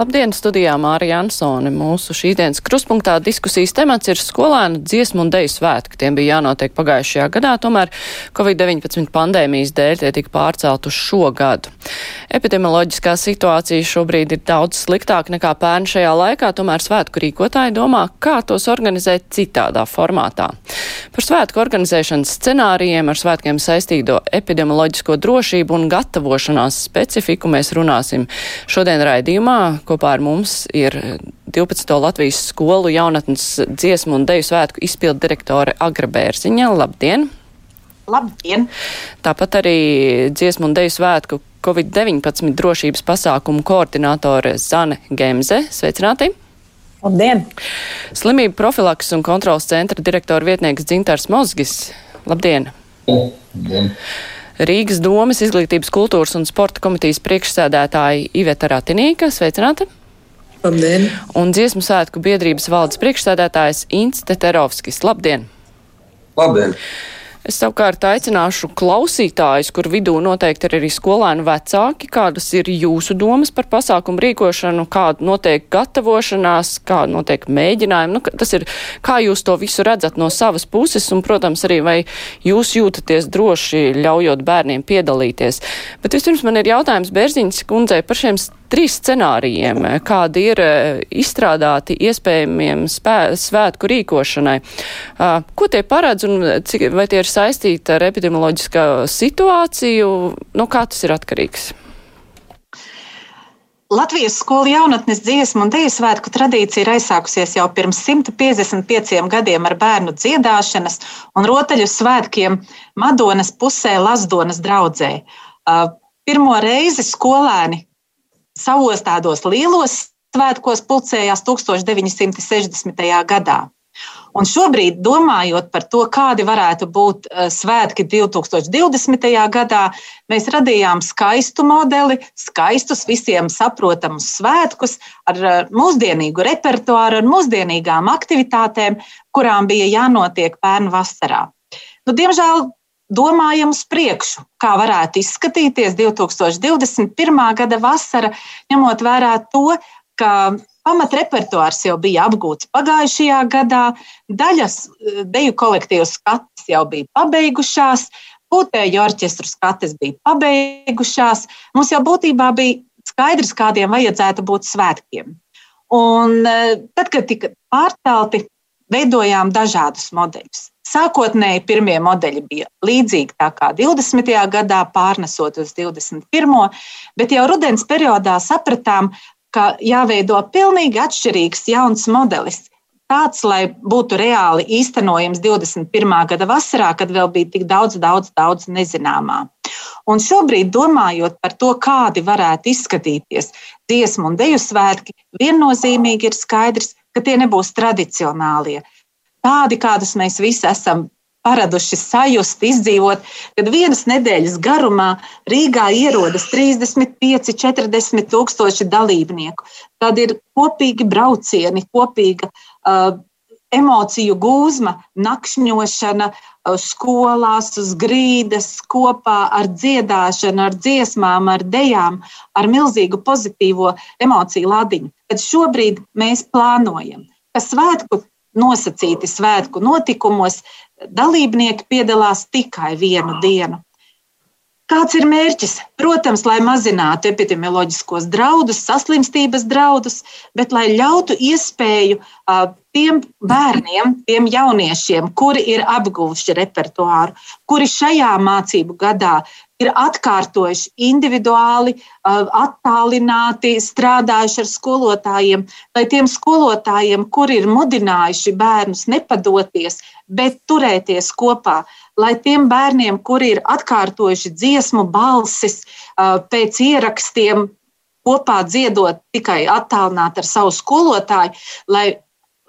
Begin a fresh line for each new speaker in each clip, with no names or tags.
Labdien, studijā Mārija Ansone. Mūsu šīdienas kruspunktā diskusijas temats ir skolēnu dziesmu un deju svētki. Tiem bija jānotiek pagājušajā gadā, tomēr Covid-19 pandēmijas dēļ tie tika pārcelt uz šo gadu. Epidemioloģiskā situācija šobrīd ir daudz sliktāka nekā pērn šajā laikā, tomēr svētku rīkotāji domā, kā tos organizēt citādā formātā. Par svētku organizēšanas scenārijiem ar svētkiem saistīto epidemioloģisko drošību un gatavošanās specifiku mēs runāsim šodien raidījumā Kopā ar mums ir 12. Latvijas skolu jaunatnes dziesmu un deju svētku izpildu direktore Agra Bērziņa. Labdien!
Labdien!
Tāpat arī dziesmu un deju svētku Covid-19 drošības pasākumu koordinātore Zane Gemze. Sveicināti!
Labdien!
Slimību profilaks un kontrolas centra direktora vietnieks Dzintars Mozgis. Labdien! Labdien. Rīgas domas izglītības kultūras un sporta komitejas priekšsēdētāja Iveta Ratinīka. Sveicināti!
Labdien!
Un dziesmu svētku biedrības valdes priekšsēdētājs Ints Teterovskis. Labdien!
Labdien!
Es savukārt aicināšu klausītājus, kur vidū noteikti ir arī skolēnu vecāki, kādas ir jūsu domas par pasākumu rīkošanu, kāda notiek gatavošanās, kāda notiek mēģinājuma. Nu, tas ir, kā jūs to visu redzat no savas puses, un, protams, arī vai jūs jūtaties droši ļaujot bērniem piedalīties. Bet vispirms man ir jautājums Bērziņas kundzei par šiem trīs scenārijiem, kādi ir eh, izstrādāti iespējamiem spē, svētku rīkošanai. Ko tie paredz un cik, vai tie ir saistīti ar epidemioloģiskā situāciju? No kā tas ir atkarīgs?
Latvijas skolu jaunatnes dziesmu un dēļu svētku tradīcija ir aizsākusies jau pirms 155 gadiem ar bērnu dziedāšanas un rotaļu svētkiem Madonas pusē Lazdonas draudzē. Pirmo reizi skolēni savos tādos lielos svētkos pulcējās 1960. gadā. Un šobrīd, domājot par to, kādi varētu būt eh, svētki 2020. gadā, mēs radījām skaistu modeli, skaistus, visiem saprotamus svētkus ar eh, mūsdienīgu repertuāru, ar mūsdienīgām aktivitātēm, kurām bija jānotiek pērnu vasarā. Nu, diemžēl domājam uz priekšu, kā varētu izskatīties 2021. gada vasara, ņemot vērā to, ka pamatrepertuārs jau bija apgūts pagājušajā gadā, daļas eh, deju kolektīvu skates jau bija pabeigušās, pūtēju orķestru skates bija pabeigušās. Mums jau būtībā bija skaidrs, kādiem vajadzētu būt svētkiem. Un eh, tad, kad tika pārcelti, veidojām dažādus modeļus. Sākotnēji pirmie modeļi bija līdzīgi tā kā 20. gadā, pārnesot uz 21. bet jau rudens periodā sapratām, ka jāveido pilnīgi atšķirīgs jauns modelis. Tāds, lai būtu reāli īstenojams 21. gada vasarā, kad vēl bija tik daudz, daudz, daudz nezināmā. Un šobrīd, domājot par to, kādi varētu izskatīties dziesmu un deju svētki, viennozīmīgi ir skaidrs, ka tie nebūs tradicionālie tādi, kādus mēs visi esam paraduši sajust, izdzīvot, kad vienas nedēļas garumā Rīgā ierodas 35, 40 tūkstoši dalībnieku. Tad ir kopīgi braucieni, kopīga uh, emociju gūzma, nakšņošana uh, skolās, uz grīdas, kopā ar dziedāšanu, ar dziesmām, ar dejām, ar milzīgu pozitīvo emociju ladiņu. Tad šobrīd mēs plānojam, ka svētku nosacīti svētku notikumos, dalībnieki piedalās tikai vienu dienu. Kāds ir mērķis? Protams, lai mazinātu epidemioloģiskos draudus, saslimstības draudus, bet lai ļautu iespēju tiem bērniem, tiem jauniešiem, kuri ir apguvuši repertuāru, kuri šajā mācību gadā ir atkārtojuši individuāli, attālināti, strādājuši ar skolotājiem, lai tiem skolotājiem, kuri ir mudinājuši bērnus nepadoties, bet turēties kopā, lai tiem bērniem, kuri ir atkārtojuši dziesmu balsis pēc ierakstiem, kopā dziedot tikai attālināti ar savu skolotāju, lai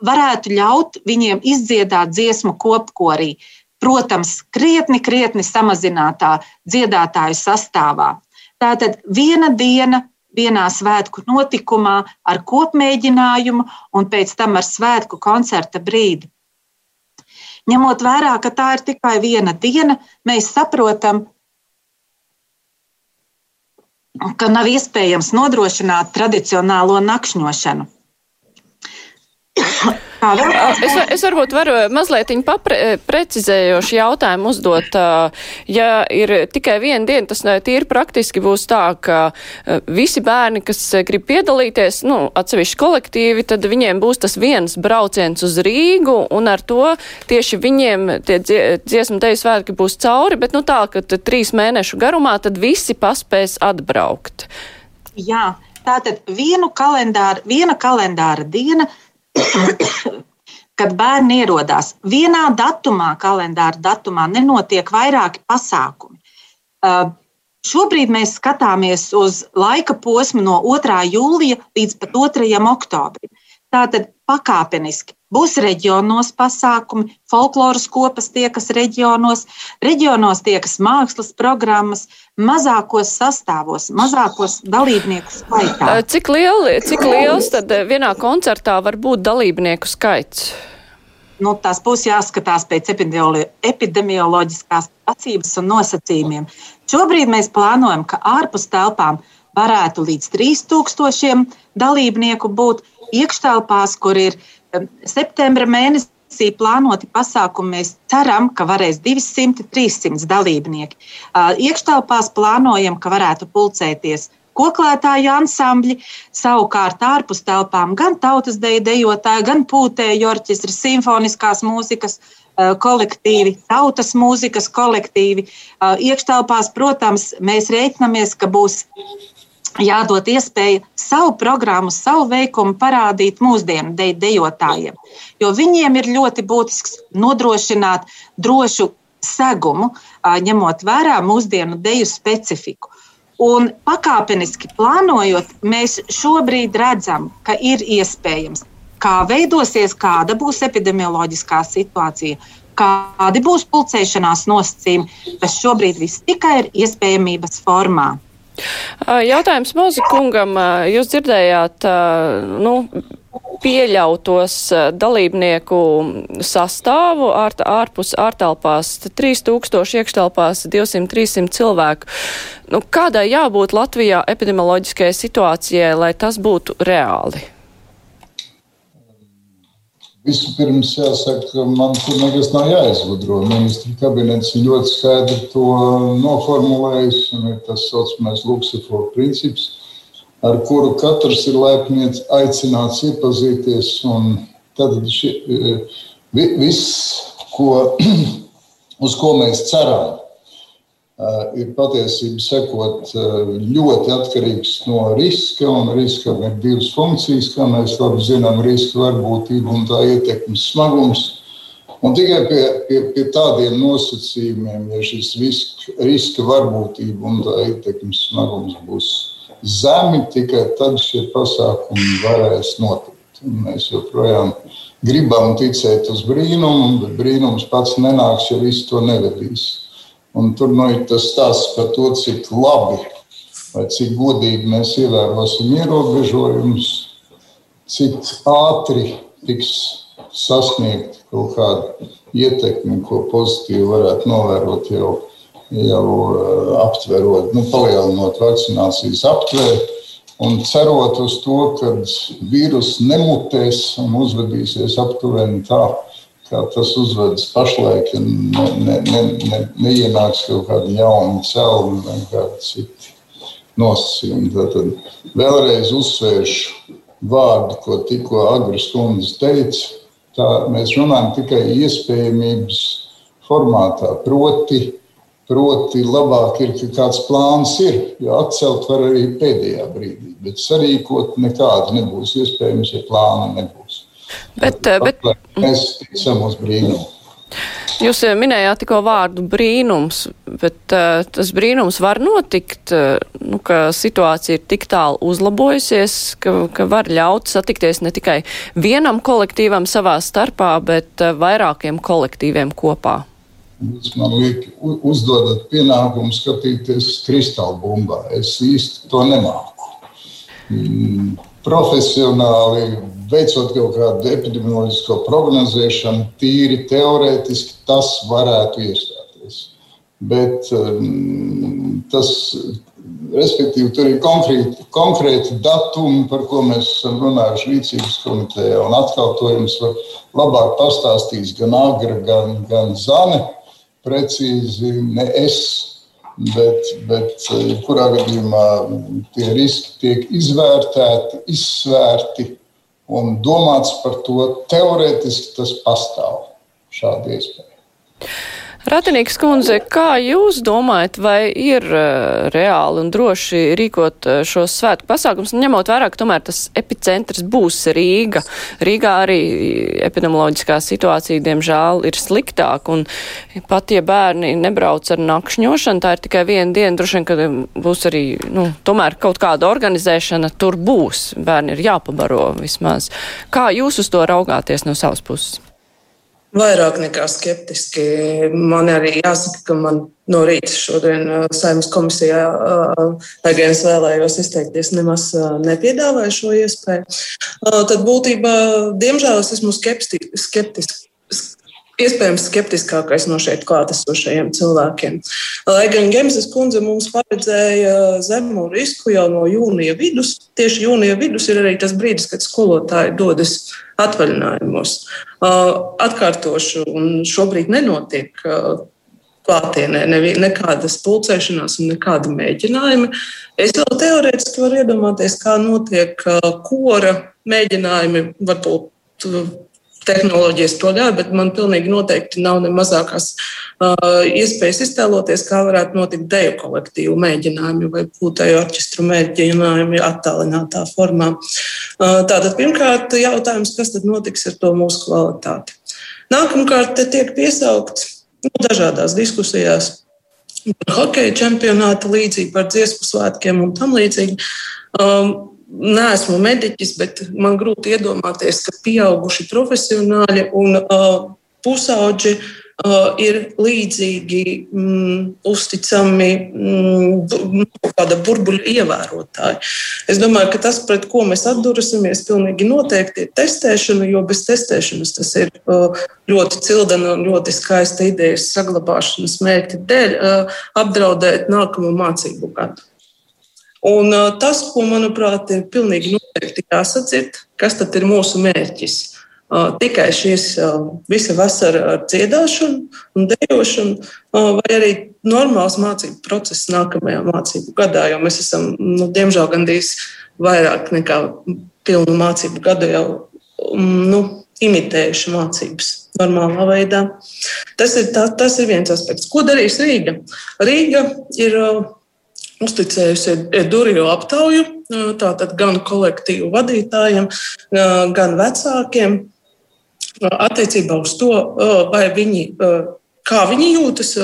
varētu ļaut viņiem izdziedāt dziesmu kopkorī protams, krietni, krietni samazinātā dziedātāju sastāvā. Tātad viena diena, vienā svētku notikumā ar kopmēģinājumu un pēc tam ar svētku koncerta brīdi. Ņemot vērā, ka tā ir tikai viena diena, mēs saprotam, ka nav iespējams nodrošināt tradicionālo nakšņošanu.
Es, es varbūt varu mazliet precizējošu jautājumu uzdot. Ja ir tikai viena diena, tas tīri praktiski būs tā, ka visi bērni, kas grib piedalīties, nu, atsevišķi kolektīvi, tad viņiem būs tas viens brauciens uz Rīgu, un ar to tieši viņiem tie dziesmu teju svētki būs cauri, bet nu tā, ka trīs mēnešu garumā tad visi paspēs atbraukt.
Jā, tātad vienu kalendāru, viena kalendāra diena kad bērni ierodās vienā datumā, kalendāra datumā, nenotiek vairāki pasākumi. Uh, šobrīd mēs skatāmies uz laika posmu no 2. jūlija līdz pat 2. oktobrim. Tātad pakāpeniski būs reģionos pasākumi, folkloras kopas tiekas reģionos, reģionos tiekas mākslas programmas, mazākos sastāvos, mazākos dalībnieku skaitā.
Cik, lieli, cik liels tad vienā koncertā var būt dalībnieku skaits?
Nu, tās būs jāskatās pēc epidemioloģiskās prasības un nosacījumiem. Šobrīd mēs plānojam, ka ārpus telpām varētu līdz 3000 dalībnieku būt iekštelpās, kur ir septembra mēnesī plānoti pasākumi. Mēs ceram, ka varēs 200-300 dalībnieki. Iekštelpās plānojam, ka varētu pulcēties koklētāju ansambļi, savukārt ārpus telpām gan tautas deju dejotāji, gan pūtēju orķestri, simfoniskās mūzikas kolektīvi, tautas mūzikas kolektīvi. Iekštelpās, protams, mēs rēķinamies, ka būs jādod iespēja savu programmu, savu veikumu parādīt mūsdienu de dejotājiem. Jo viņiem ir ļoti būtisks nodrošināt drošu segumu, ņemot vērā mūsdienu deju specifiku. Un pakāpeniski plānojot, mēs šobrīd redzam, ka ir iespējams, kā veidosies, kāda būs epidemioloģiskā situācija, kādi būs pulcēšanās nosacījumi. Tas šobrīd viss tikai ir iespējamības formā.
Jautājums Mozikungam. Jūs dzirdējāt, nu, pieļautos dalībnieku sastāvu ār, ārpus ārtelpās 3000, iekštelpās 200-300 cilvēku. Nu, kādai jābūt Latvijā epidemioloģiskajai situācijai, lai tas būtu reāli?
Vispirms jāsaka, ka man tur nekas nav jāizgudro. Ministra kabinets ir ļoti skaidri to noformulējis, ir tas saucamais Luksafora princips, ar kuru katrs ir laipni aicināts iepazīties. Tad ši, viss, ko, uz ko mēs ceram, Eh, ir patiesībā sekot eh, ļoti atkarīgs no riska. Riskam ir divas funkcijas, kā mēs labi zinām, riska varbūtība un tā ietekmes smagums. Un tikai pie, pie, pie tādiem nosacījumiem, ja šis riska, riska varbūtība un tā ietekmes smagums būs zemi, tikai tad šie pasākumi varēs notikt. Un mēs joprojām gribam ticēt uz brīnumu, bet brīnums pats nenāks, ja viss to nevedīs. Un tur nu, ir tas stāsts par to, cik labi vai cik godīgi mēs ievērosim ierobežojumus, cik ātri tiks sasniegt kaut kāda ietekme, ko pozitīvi varētu novērot jau, jau aptverot, nu, palielinot vakcinācijas aptvērumu. Un cerot uz to, ka vīruss nemutēs un uzvedīsies aptuveni tā, kā tas uzvedas pašlaik, ja ne, ne, ne, ne, neienāks kaut kāda jauna cēluma vai kāda cita nosacījuma. Tad vēlreiz uzsvēršu vārdu, ko tikko Agris kundze teica. Tā mēs runājam tikai iespējamības formātā. Proti, proti labāk ir, ka kāds plāns ir, jo atcelt var arī pēdējā brīdī, bet sarīkot nekāda nebūs iespējams, ja plāna nebūs.
Bet, eh, bet,
mēs ticam uz brīnumu.
Jūs eh, minējāt tikko vārdu brīnums, bet uh, tas brīnums var notikt, uh, nu, ka situācija ir tik tālu uzlabojusies, ka, ka var ļaut satikties ne tikai vienam kolektīvam savā starpā, bet uh, vairākiem kolektīviem kopā.
Jūs man liek, uzdodat pienākumu skatīties kristāla bumbā. Es īsti to nemāku. mm, profesionāli, veicot kaut kādu epidemioloģisko prognozēšanu, tīri teorētiski tas varētu iestāties. Bet um, tas, respektīvi, tur ir konkrēti, konkrēti datumi, par ko mēs esam runājuši rīcības komitejā. Un atkal to jums var labāk pastāstīs gan Agra, gan, gan Zane. Precīzi ne es, bet, bet kurā gadījumā tie riski tiek izvērtēti, izsvērti un domāts par to. Teorētiski tas pastāv šāda iespēja.
Ratinīgs kundze, kā jūs domājat, vai ir uh, reāli un droši rīkot uh, šos svētku pasākums, ņemot vērā, ka tomēr tas epicentrs būs Rīga. Rīgā arī epidemioloģiskā situācija, diemžēl, ir sliktāka, un pat ja bērni nebrauc ar nakšņošanu, tā ir tikai viena diena, droši vien, ka būs arī, nu, tomēr kaut kāda organizēšana tur būs. Bērni ir jāpabaro vismaz. Kā jūs uz to raugāties no savas puses?
Vairāk nekā skeptiski. Man arī jāsaka, ka man no rīta šodien uh, saimnes komisijā, uh, lai gan es vēlējos izteikties, nemaz uh, nepiedāvāju šo iespēju. Tad būtībā, diemžēl, es esmu skeptisks iespējams skeptiskākais no šeit klātesošajiem cilvēkiem. Lai gan Gemses kundze mums paredzēja zemu risku jau no jūnija vidus, tieši jūnija vidus ir arī tas brīdis, kad skolotāji dodas atvaļinājumos. Atkārtošu, un šobrīd nenotiek klātienē nekādas pulcēšanās un nekāda mēģinājuma. Es vēl teorētiski varu iedomāties, kā notiek kora mēģinājumi, varbūt tehnoloģijas to ļauj, bet man pilnīgi noteikti nav ne mazākās uh, iespējas iztēloties, kā varētu notikt deju kolektīvu mēģinājumi vai pūtēju orķestru mēģinājumi attālinātā formā. Uh, tātad pirmkārt jautājums, kas tad notiks ar to mūsu kvalitāti. Nākamkārt te tiek piesaukts nu, dažādās diskusijās par hokeja čempionātu līdzīgi, par dziesmu svētkiem un tam līdzīgi. Um, neesmu mediķis, bet man grūti iedomāties, ka pieauguši profesionāļi un uh, pusauģi uh, ir līdzīgi mm, uzticami mm, kāda burbuļu ievērotāji. Es domāju, ka tas, pret ko mēs atdurasimies, pilnīgi noteikti ir testēšana, jo bez testēšanas tas ir uh, ļoti cildena un ļoti skaista idejas saglabāšanas mērķa dēļ uh, apdraudēt nākamo mācību gadu. Un tas, ko, manuprāt, ir pilnīgi noteikti jāsadzird, kas tad ir mūsu mērķis. Tikai šīs visa vasara ar dziedāšanu un dejošanu, vai arī normāls mācību process nākamajā mācību gadā, jo mēs esam, nu, diemžēl, gandrīz vairāk nekā pilnu mācību gadu jau nu, imitējuši mācības normālā veidā. Tas ir, tā, tas ir viens aspekts. Ko darīs Rīga? Rīga ir uzticējusi Duriju aptauju, tātad gan kolektīvu vadītājiem, gan vecākiem, attiecībā uz to, vai viņi, kā viņi jūtas,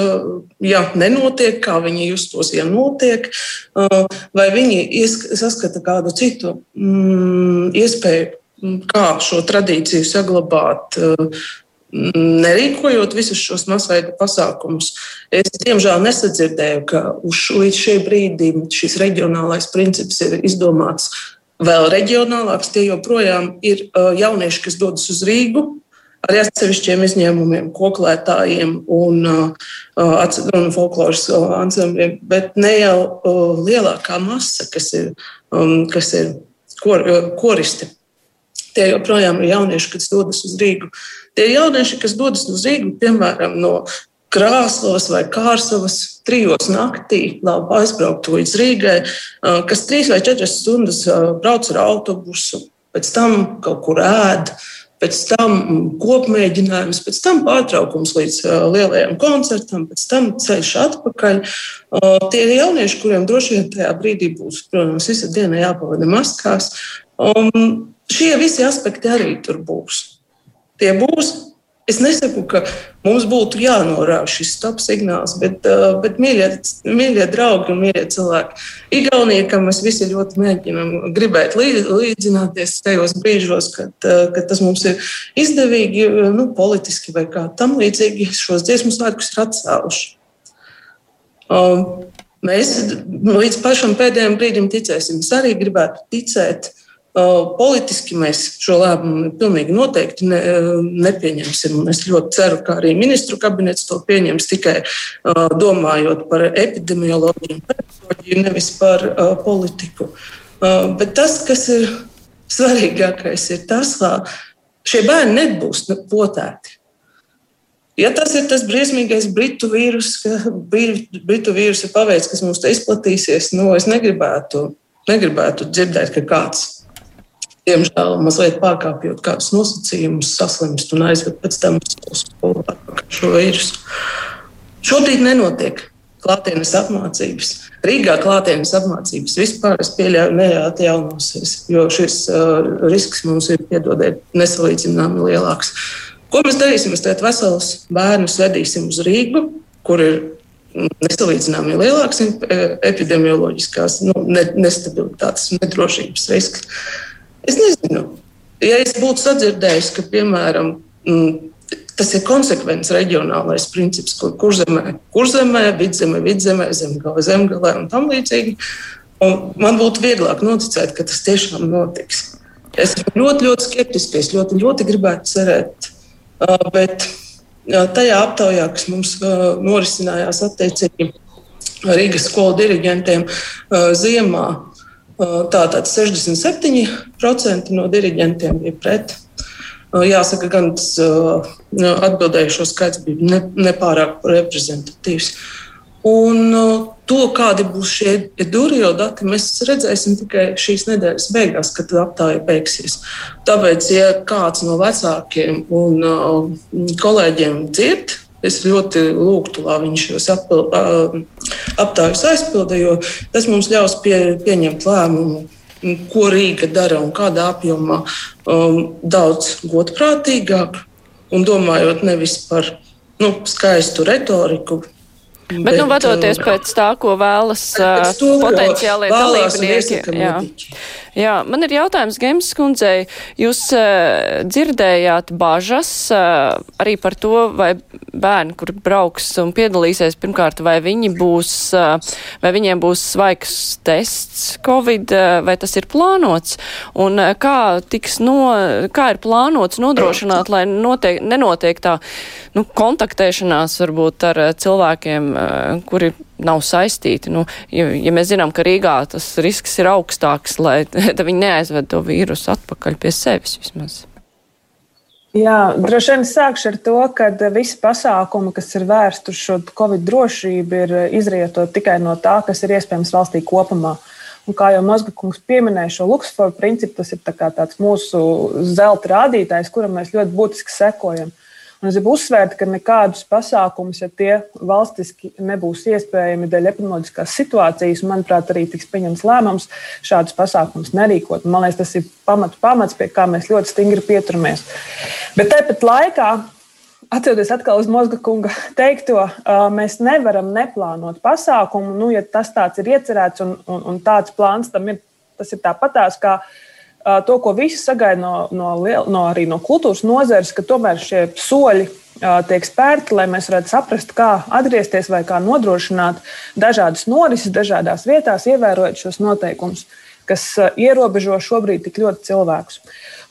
ja nenotiek, kā viņi justos, ja notiek, vai viņi saskata kādu citu mm, iespēju, kā šo tradīciju saglabāt nerīkojot visus šos masveida pasākumus, es diemžēl nesadzirdēju, ka uz, līdz šim brīdim šis reģionālais princips ir izdomāts vēl reģionālāks. Tie joprojām ir jaunieši, kas dodas uz Rīgu. Ar atsevišķiem izņēmumiem, koklētājiem un, un folkloras ansambļiem, bet ne jau lielākā masa, kas ir, kas ir kor, koristi. Tie joprojām ir jaunieši, kas dodas uz Rīgu. Tie jaunieši, kas dodas uz Rīgu, piemēram, no Krāslos vai Kārsavas trijos naktī, labi aizbraukt līdz Rīgai, kas trīs vai četras stundas brauc ar autobusu, pēc tam kaut kur ēd, pēc tam kopmēģinājums, pēc tam pārtraukums līdz lielajam koncertam, pēc tam ceļš atpakaļ. Tie ir jaunieši, kuriem droši vien tajā brīdī būs, protams, visa diena jāpavada maskās. Um, Šie visi aspekti arī tur būs. Tie būs. Es nesaku, ka mums būtu jānorāda šis stop signāls, bet, uh, bet mīļie, mīļie draugi un mīļie cilvēki, Igaunija, kam mēs visi ļoti mēģinām gribēt līdzināties tajos brīžos, kad, uh, kad tas mums ir izdevīgi, nu, politiski vai kā tam līdzīgi, šos dziesmu svētkus ir atcēluši. Um, mēs līdz pašam pēdējiem brīdim ticēsim. Es arī gribētu ticēt. Politiski mēs šo lēmumu pilnīgi noteikti ne, nepieņemsim. Es ļoti ceru, ka arī ministru kabinets to pieņems tikai domājot par epidemioloģiju, nevis par politiku. Bet tas, kas ir svarīgākais, ir tas, ka šie bērni nebūs potēti. Ja tas ir tas briesmīgais britu vīrus, ka britu vīrusa paveids, kas mums te izplatīsies, nu, es negribētu, negribētu dzirdēt, ka kāds, diemžēl, mazliet pārkāpjot kādus nosacījumus, saslimst un aizved pēc tam uz šo vīrusu. Šobrīd nenotiek klātienes apmācības. Rīgā klātienes apmācības vispār es pieļauju neatjaunosies, jo šis uh, risks mums ir, piedodiet, nesalīdzināmi lielāks. Uh, Ko mēs darīsim? Mēs tagad veselus bērnus vedīsim uz Rīgu, kur ir nesalīdzināmi lielāks epidemioloģiskās nu, nestabilitātes un nedrošības risks. Es nezinu, ja es būtu sadzirdējis, ka, piemēram, tas ir konsekvents reģionālais princips, kur kurzemē, kurzemē, vidzemē, vidzemē, zemgale, zemgalē un tam līdzīgi. Un man būtu vieglāk noticēt, ka tas tiešām notiks. Es esmu ļoti, ļoti skeptiski. Es ļoti, ļoti gribētu cerēt, Bet tajā aptaujā, kas mums norisinājās attiecīgi Rīgas skolu diriģentiem ziemā, tātad 67% no diriģentiem bija pret. Jāsaka, gan atbildējušo skaits bija nepārāk reprezentatīvs. Un to, kādi būs šie durio dati, mēs redzēsim tikai šīs nedēļas beigās, kad aptāja beigsies. Tāpēc, ja kāds no vecākiem un kolēģiem dzird, es ļoti lūgtu, lai viņš šos aptājus aizpilda, jo tas mums ļaus pie, pieņemt lēmumu. Ko Rīga dara un kādā apjomā um, daudz godprātīgāk un domājot nevis par nu, skaistu retoriku,
Bet, bet nu, vadoties pēc tā, ko vēlas uh, potenciālie dalībnieki. Jā. Jā, man ir jautājums Gems kundzei. Jūs uh, dzirdējāt bažas uh, arī par to, vai bērni, kur brauks un piedalīsies, pirmkārt, vai viņi būs, uh, vai viņiem būs svaigs tests Covid, uh, vai tas ir plānots, un uh, kā tiks no, kā ir plānots nodrošināt, lai notiek, nenotiek tā, nu, kontaktēšanās varbūt ar uh, cilvēkiem, uh, kuri nav saistīti. Nu, ja, ja mēs zinām, ka Rīgā tas risks ir augstāks, lai viņi neaizved to vīrusu atpakaļ pie sevis vismaz.
Jā, droši vien sākšu ar to, ka visi pasākumi, kas ir vērsti uz šo covid drošību, ir izrietot tikai no tā, kas ir iespējams valstī kopumā. Un kā jau Mazga kungs pieminēja šo Luksforu principu, tas ir tā tāds mūsu zelta rādītājs, kuram mēs ļoti būtiski sekojam. Uh, Un es gribu uzsvērt, ka nekādus pasākumus, ja tie valstiski nebūs iespējami dēļ epidemioloģiskās situācijas, manuprāt, arī tiks pieņemts lēmums šādus pasākumus nerīkot. Man liekas, tas ir pamatu pamats, pie kā mēs ļoti stingri pieturamies. Bet tāpat laikā Atcaucoties atkal uz Mozga kunga teikto, mēs nevaram neplānot pasākumu. Nu, ja tas tāds ir iecerēts un, un, un tāds plāns tam ir, tas ir tāpatās kā to, ko visi sagaida no, no, no, arī no kultūras nozares, ka tomēr šie soļi tiek spērti, lai mēs varētu saprast, kā atgriezties vai kā nodrošināt dažādas norises dažādās vietās, ievērojot šos noteikumus, kas ierobežo šobrīd tik ļoti cilvēkus.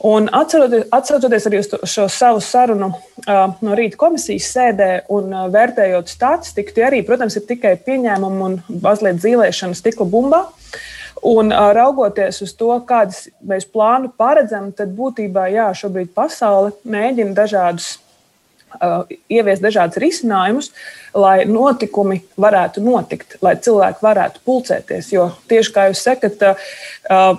Un atceroties, atceroties arī uz šo savu sarunu no rīta komisijas sēdē un vērtējot statistiku, tie arī, protams, ir tikai pieņēmumi un mazliet zīlēšana stikla bumbā. Un raugoties uz to, kādas mēs plānu paredzam, tad būtībā jā, šobrīd pasaule mēģina dažādus, ieviest dažādus risinājumus, uh, lai notikumi varētu notikt, lai cilvēki varētu pulcēties. Jo tieši kā jūs sakat,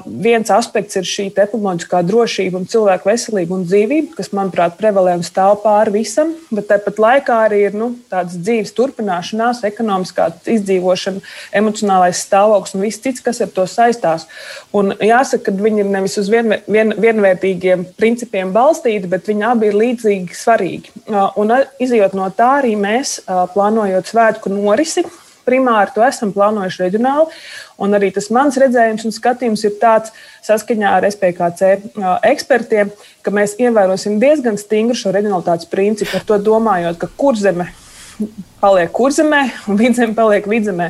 viens aspekts ir šī epidemioloģiskā drošība un cilvēku veselība un dzīvība, kas, manuprāt, prevalē un stāv pāri visam, bet tāpat laikā arī ir nu, tāds dzīves turpināšanās, ekonomiskā izdzīvošana, emocionālais stāvoklis un viss cits, kas ar to saistās. Un jāsaka, ka viņi ir nevis uz vien, vien, vienvērtīgiem principiem balstīti, bet viņi abi ir līdzīgi svarīgi. Un izjūt no tā arī mēs plānojot svētku norisi. Primāri to esam plānojuši reģionāli, un arī tas mans redzējums un skatījums ir tāds, saskaņā ar SPKC ekspertiem, ka mēs ievērosim diezgan stingru šo reģionalitātes principu, ar to domājot, ka kurzeme paliek kurzemē, un vidzemē paliek vidzemē.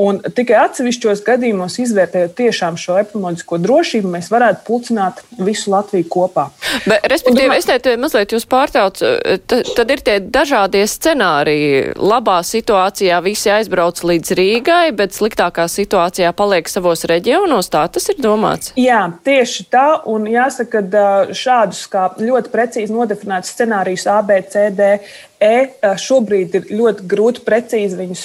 Un tikai atsevišķos gadījumos, izvērtējot tiešām šo epidemioloģisko drošību, mēs varētu pulcināt visu Latviju kopā.
Bet, respektīvi, domā... es te mazliet jūs pārtraucu, tad ir tie dažādie scenāriji. Labā situācijā visi aizbrauc līdz Rīgai, bet sliktākā situācijā paliek savos reģionos. Tā tas ir domāts?
Jā, tieši tā. Un jāsaka, ka šādus kā ļoti precīzi nodefinētus scenārijus A, B, C, D, E šobrīd ir ļoti grūti precīzi viņus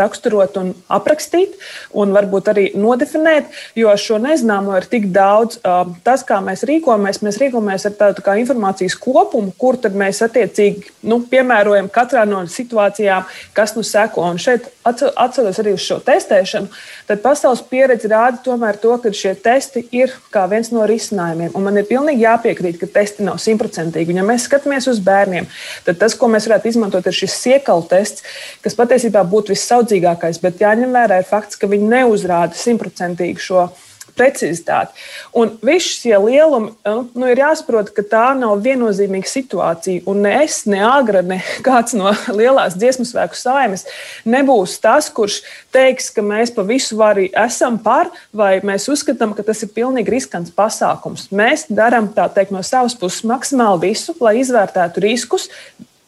raksturot un aprakstīt, un varbūt arī nodefinēt, jo šo nezināmo ir tik daudz. Tas, kā mēs rīkojamies, mēs rīkojamies ar tādu kā informācijas kopumu, kur tad mēs attiecīgi nu, piemērojam katrā no situācijām, kas nu seko. Un šeit atcaucos arī uz šo testēšanu, tad pasaules pieredze rāda tomēr to, ka šie testi ir kā viens no risinājumiem. Un man ir pilnīgi jāpiekrīt, ka testi nav simtprocentīgi. Ja mēs skatāmies uz bērniem, tad tas, ko mēs varētu izmantot, ir šis siekalu tests, kas patiesībā būtu vissaudzīgākais, bet jāņem vērā ir fakts, ka viņi neuzrāda simtprocentīgi šo precizitāti. Un viss šie lielumi nu, nu, ir jāsaprot, ka tā nav viennozīmīga situācija. Un ne es, ne Agra, ne kāds no lielās dziesmu svēku saimes nebūs tas, kurš teiks, ka mēs pa visu varu esam par, vai mēs uzskatām, ka tas ir pilnīgi riskants pasākums. Mēs darām teikt, no savas puses maksimāli visu, lai izvērtētu riskus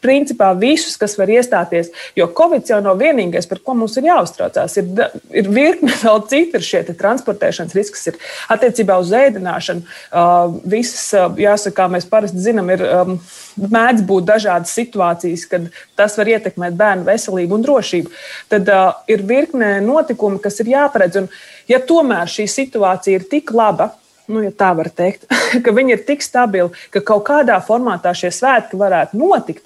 principā visus, kas var iestāties. Jo Covid jau nav vienīgais, par ko mums ir jāuztraucās. Ir, ir virkne vēl citu šie transportēšanas riski, ir attiecībā uz ēdināšanu. Uh, visas, uh, jāsaka, mēs parasti zinām, ir um, mēdz būt dažādas situācijas, kad tas var ietekmēt bērnu veselību un drošību. Tad uh, ir virkne notikumu, kas ir jāparedz. Un, ja tomēr šī situācija ir tik laba, nu, ja tā var teikt, ka viņi ir tik stabili, ka kaut kādā formātā šie svētki varētu notikt,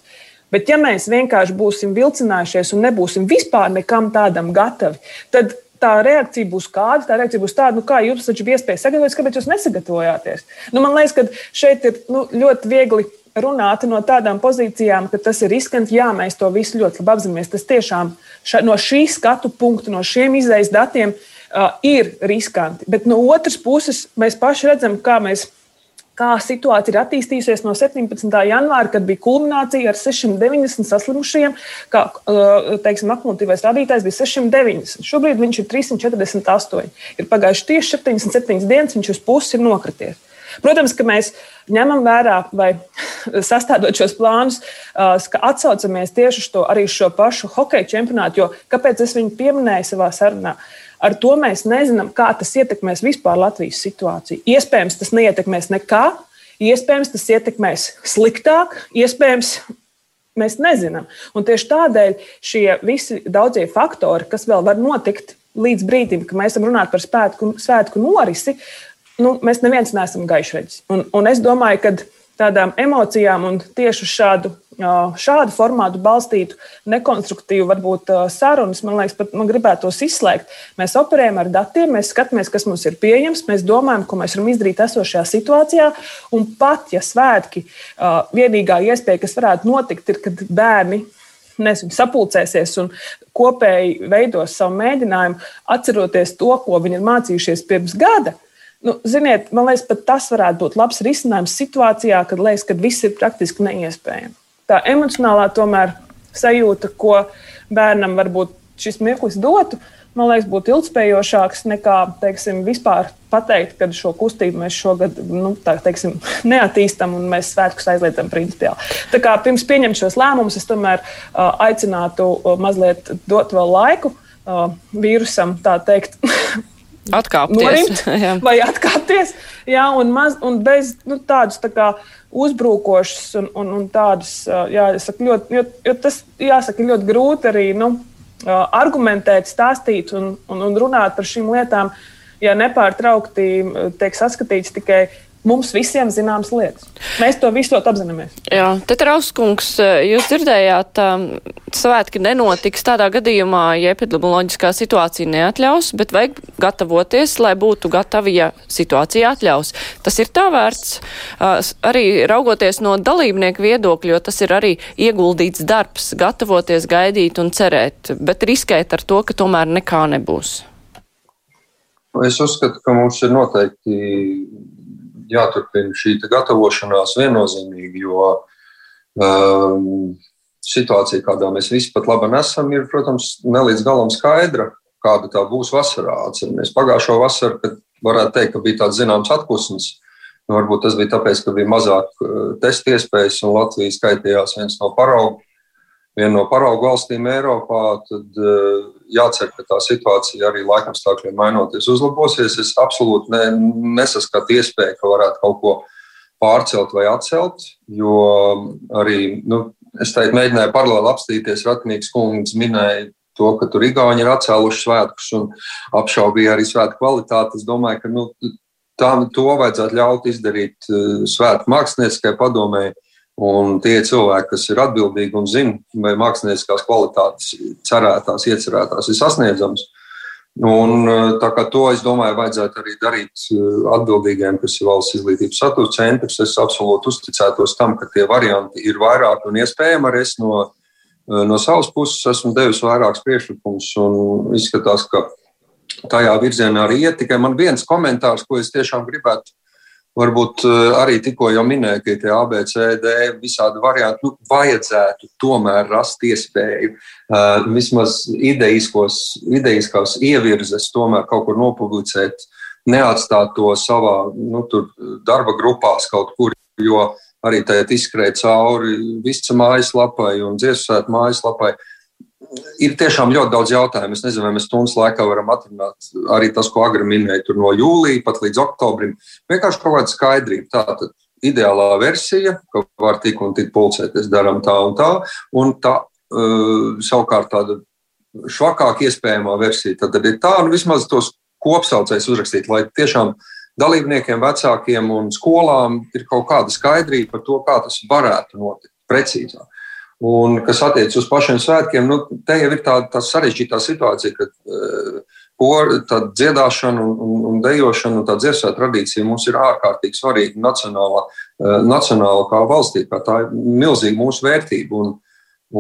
Bet, ja mēs vienkārši būsim vilcinājušies un nebūsim vispār nekam tādam gatavi, tad tā reakcija būs kāda. Tā reakcija būs tāda, nu, kā jums taču bija iespēja sagatavoties, kāpēc jūs nesagatavojāties. Nu, man liekas, ka šeit ir nu, ļoti viegli runāt no tādām pozīcijām, ka tas ir riskanti. Jā, mēs to visu ļoti labi apzināmies. Tas tiešām ša, no šī skatu punkta, no šiem izējas datiem uh, ir riskanti. Bet no otras puses, mēs paši redzam, kā mēs kā situācija ir attīstījusies no 17. janvāra, kad bija kulminācija ar 690 saslimušiem, kā uh, teiksim, akumulatīvais rādītājs bija 690. Šobrīd viņš ir 348. Ir pagājuši tieši 77 dienas, viņš uz pusi ir nokrities. Protams, ka mēs ņemam vērā vai sastādot šos plānus, uh, ka atsaucamies tieši uz to arī šo pašu hokeja čempionātu. Jo kāpēc es viņu pieminēju savā sarunā? Uh, Ar to mēs nezinām, kā tas ietekmēs vispār Latvijas situāciju. Iespējams, tas neietekmēs nekā, iespējams, tas ietekmēs sliktāk, iespējams, mēs nezinām. Un tieši tādēļ šie visi daudzie faktori, kas vēl var notikt līdz brīdim, kad mēs runājuši par spētku, svētku norisi, nu, mēs neviens neesam gaišreģis. Un, un es domāju, ka tādām emocijām un tieši šādu, šādu formātu balstītu nekonstruktīvu, varbūt sarunas, man liekas, pat man gribētos izslēgt. Mēs operējam ar datiem, mēs skatāmies, kas mums ir pieejams, mēs domājam, ko mēs varam izdarīt esošajā situācijā. Un pat ja svētki, vienīgā iespēja, kas varētu notikt, ir, kad bērni nezinu, sapulcēsies un kopēji veidos savu mēģinājumu, atceroties to, ko viņi ir mācījušies pirms gada. Nu, ziniet, man liekas, pat tas varētu būt labs risinājums situācijā, kad liekas, ka viss ir praktiski neiespējami. Tā emocionālā tomēr sajūta, ko bērnam varbūt šis mirklis dotu, man liekas, būtu ilgspējošāks nekā teiksim, vispār pateikt, ka šo kustību mēs šogad nu, tā, teiksim, neattīstam un mēs svētkus aizliedzam principiāli. Tā kā pirms pieņemt šos lēmumus, es tomēr uh, aicinātu uh, mazliet dot vēl laiku uh, vīrusam, tā teikt,
Atkāpties.
Norimt, vai atkāpties. Jā, un, maz, un bez nu, tādas tā kā, uzbrukošas un, un, un tādas, jā, saku, ļoti, jo, jo tas jāsaka ļoti grūti arī nu, argumentēt, stāstīt un, un, un runāt par šīm lietām, ja nepārtraukti tiek saskatīts tikai mums visiem zināmas lietas. Mēs to visu apzināmies.
Jā, Tetrauskungs, jūs dzirdējāt, um, svētki nenotiks tādā gadījumā, ja epidemioloģiskā situācija neatļaus, bet vajag gatavoties, lai būtu gatavi, ja situācija atļaus. Tas ir tā vērts, uh, arī raugoties no dalībnieku viedokļa, jo tas ir arī ieguldīts darbs, gatavoties, gaidīt un cerēt, bet riskēt ar to, ka tomēr nekā nebūs.
Es uzskatu, ka mums ir noteikti jāturpina šī gatavošanās viennozīmīgi, jo um, situācija, kādā mēs visi pat labi esam, ir, protams, nelīdz galam skaidra, kāda tā būs vasarā. Atceramies pagājušo vasaru, kad varētu teikt, ka bija tāds zināms atpūsnis. Nu, varbūt tas bija tāpēc, ka bija mazāk testu iespējas un Latvija skaitījās viens no paraugu viena no paraugu valstīm Eiropā, tad uh, jācer, ka tā situācija arī laikamstākļiem mainoties uzlabosies. Es absolūti ne, nesaskatu iespēju, ka varētu kaut ko pārcelt vai atcelt, jo arī, nu, es teiktu, mēģināju paralēli apstīties, Ratnīgs kungs minēja to, ka tur Igauni ir atcēluši svētkus un apšaubīja arī svētku kvalitāti. Es domāju, ka nu, tā, to vajadzētu ļaut izdarīt uh, svētku mākslinieckai padomēji Un tie cilvēki, kas ir atbildīgi un zina, vai mākslinieckās kvalitātes cerētās, iecerētās ir sasniedzamas. Un, to es domāju, vajadzētu arī darīt eh, atbildīgiem, kas ir valsts izglītības satura centrs. Es absolūti uzticētos tam, ka tie varianti ir vairāk un iespējami. Arī es no, eh, no savas puses esmu devis vairākus priekšlikumus izskatās, ka tajā virzienā arī iet. Tikai man viens komentārs, ko es tiešām gribētu Varbūt eh, arī tikko jau minēju, ka tie ABCD visādi varianti nu, vajadzētu tomēr rast iespēju uh, vismaz ideiskos, ideiskās ievirzes tomēr kaut kur nopublicēt, neatstāt to savā nu, darba grupās kaut kur, jo arī tajā izskrēja cauri visam mājaslapai un dziesmu mājaslapai. Uh, ir tiešām ļoti daudz jautājumu. Es nezinu, vai mēs stundas laikā varam atrunāt arī tas, ko agri minēja, tur no jūlija pat līdz oktobrim. Vienkārši kaut kāda skaidrība. Tātad ideālā versija, ka var tik un tik pulcēties, darām tā un tā, un tā uh, savukārt tāda švakāk iespējamā versija. Tad ir tā, nu vismaz tos kopsaucējus uzrakstīt, lai tiešām dalībniekiem, vecākiem un skolām ir kaut kāda skaidrība par to, kā tas varētu notikt precīzāk. Un, kas attiecas uz pašiem svētkiem, nu, te jau ir tā, tā sarežģītā situācija, ka uh, tā dziedāšana un, un, un dejošana un tā dziesmā tradīcija mums ir ārkārtīgi svarīga nacionālā, uh, nacionāla kā valstī, kā tā ir milzīga mūsu vērtība. Un,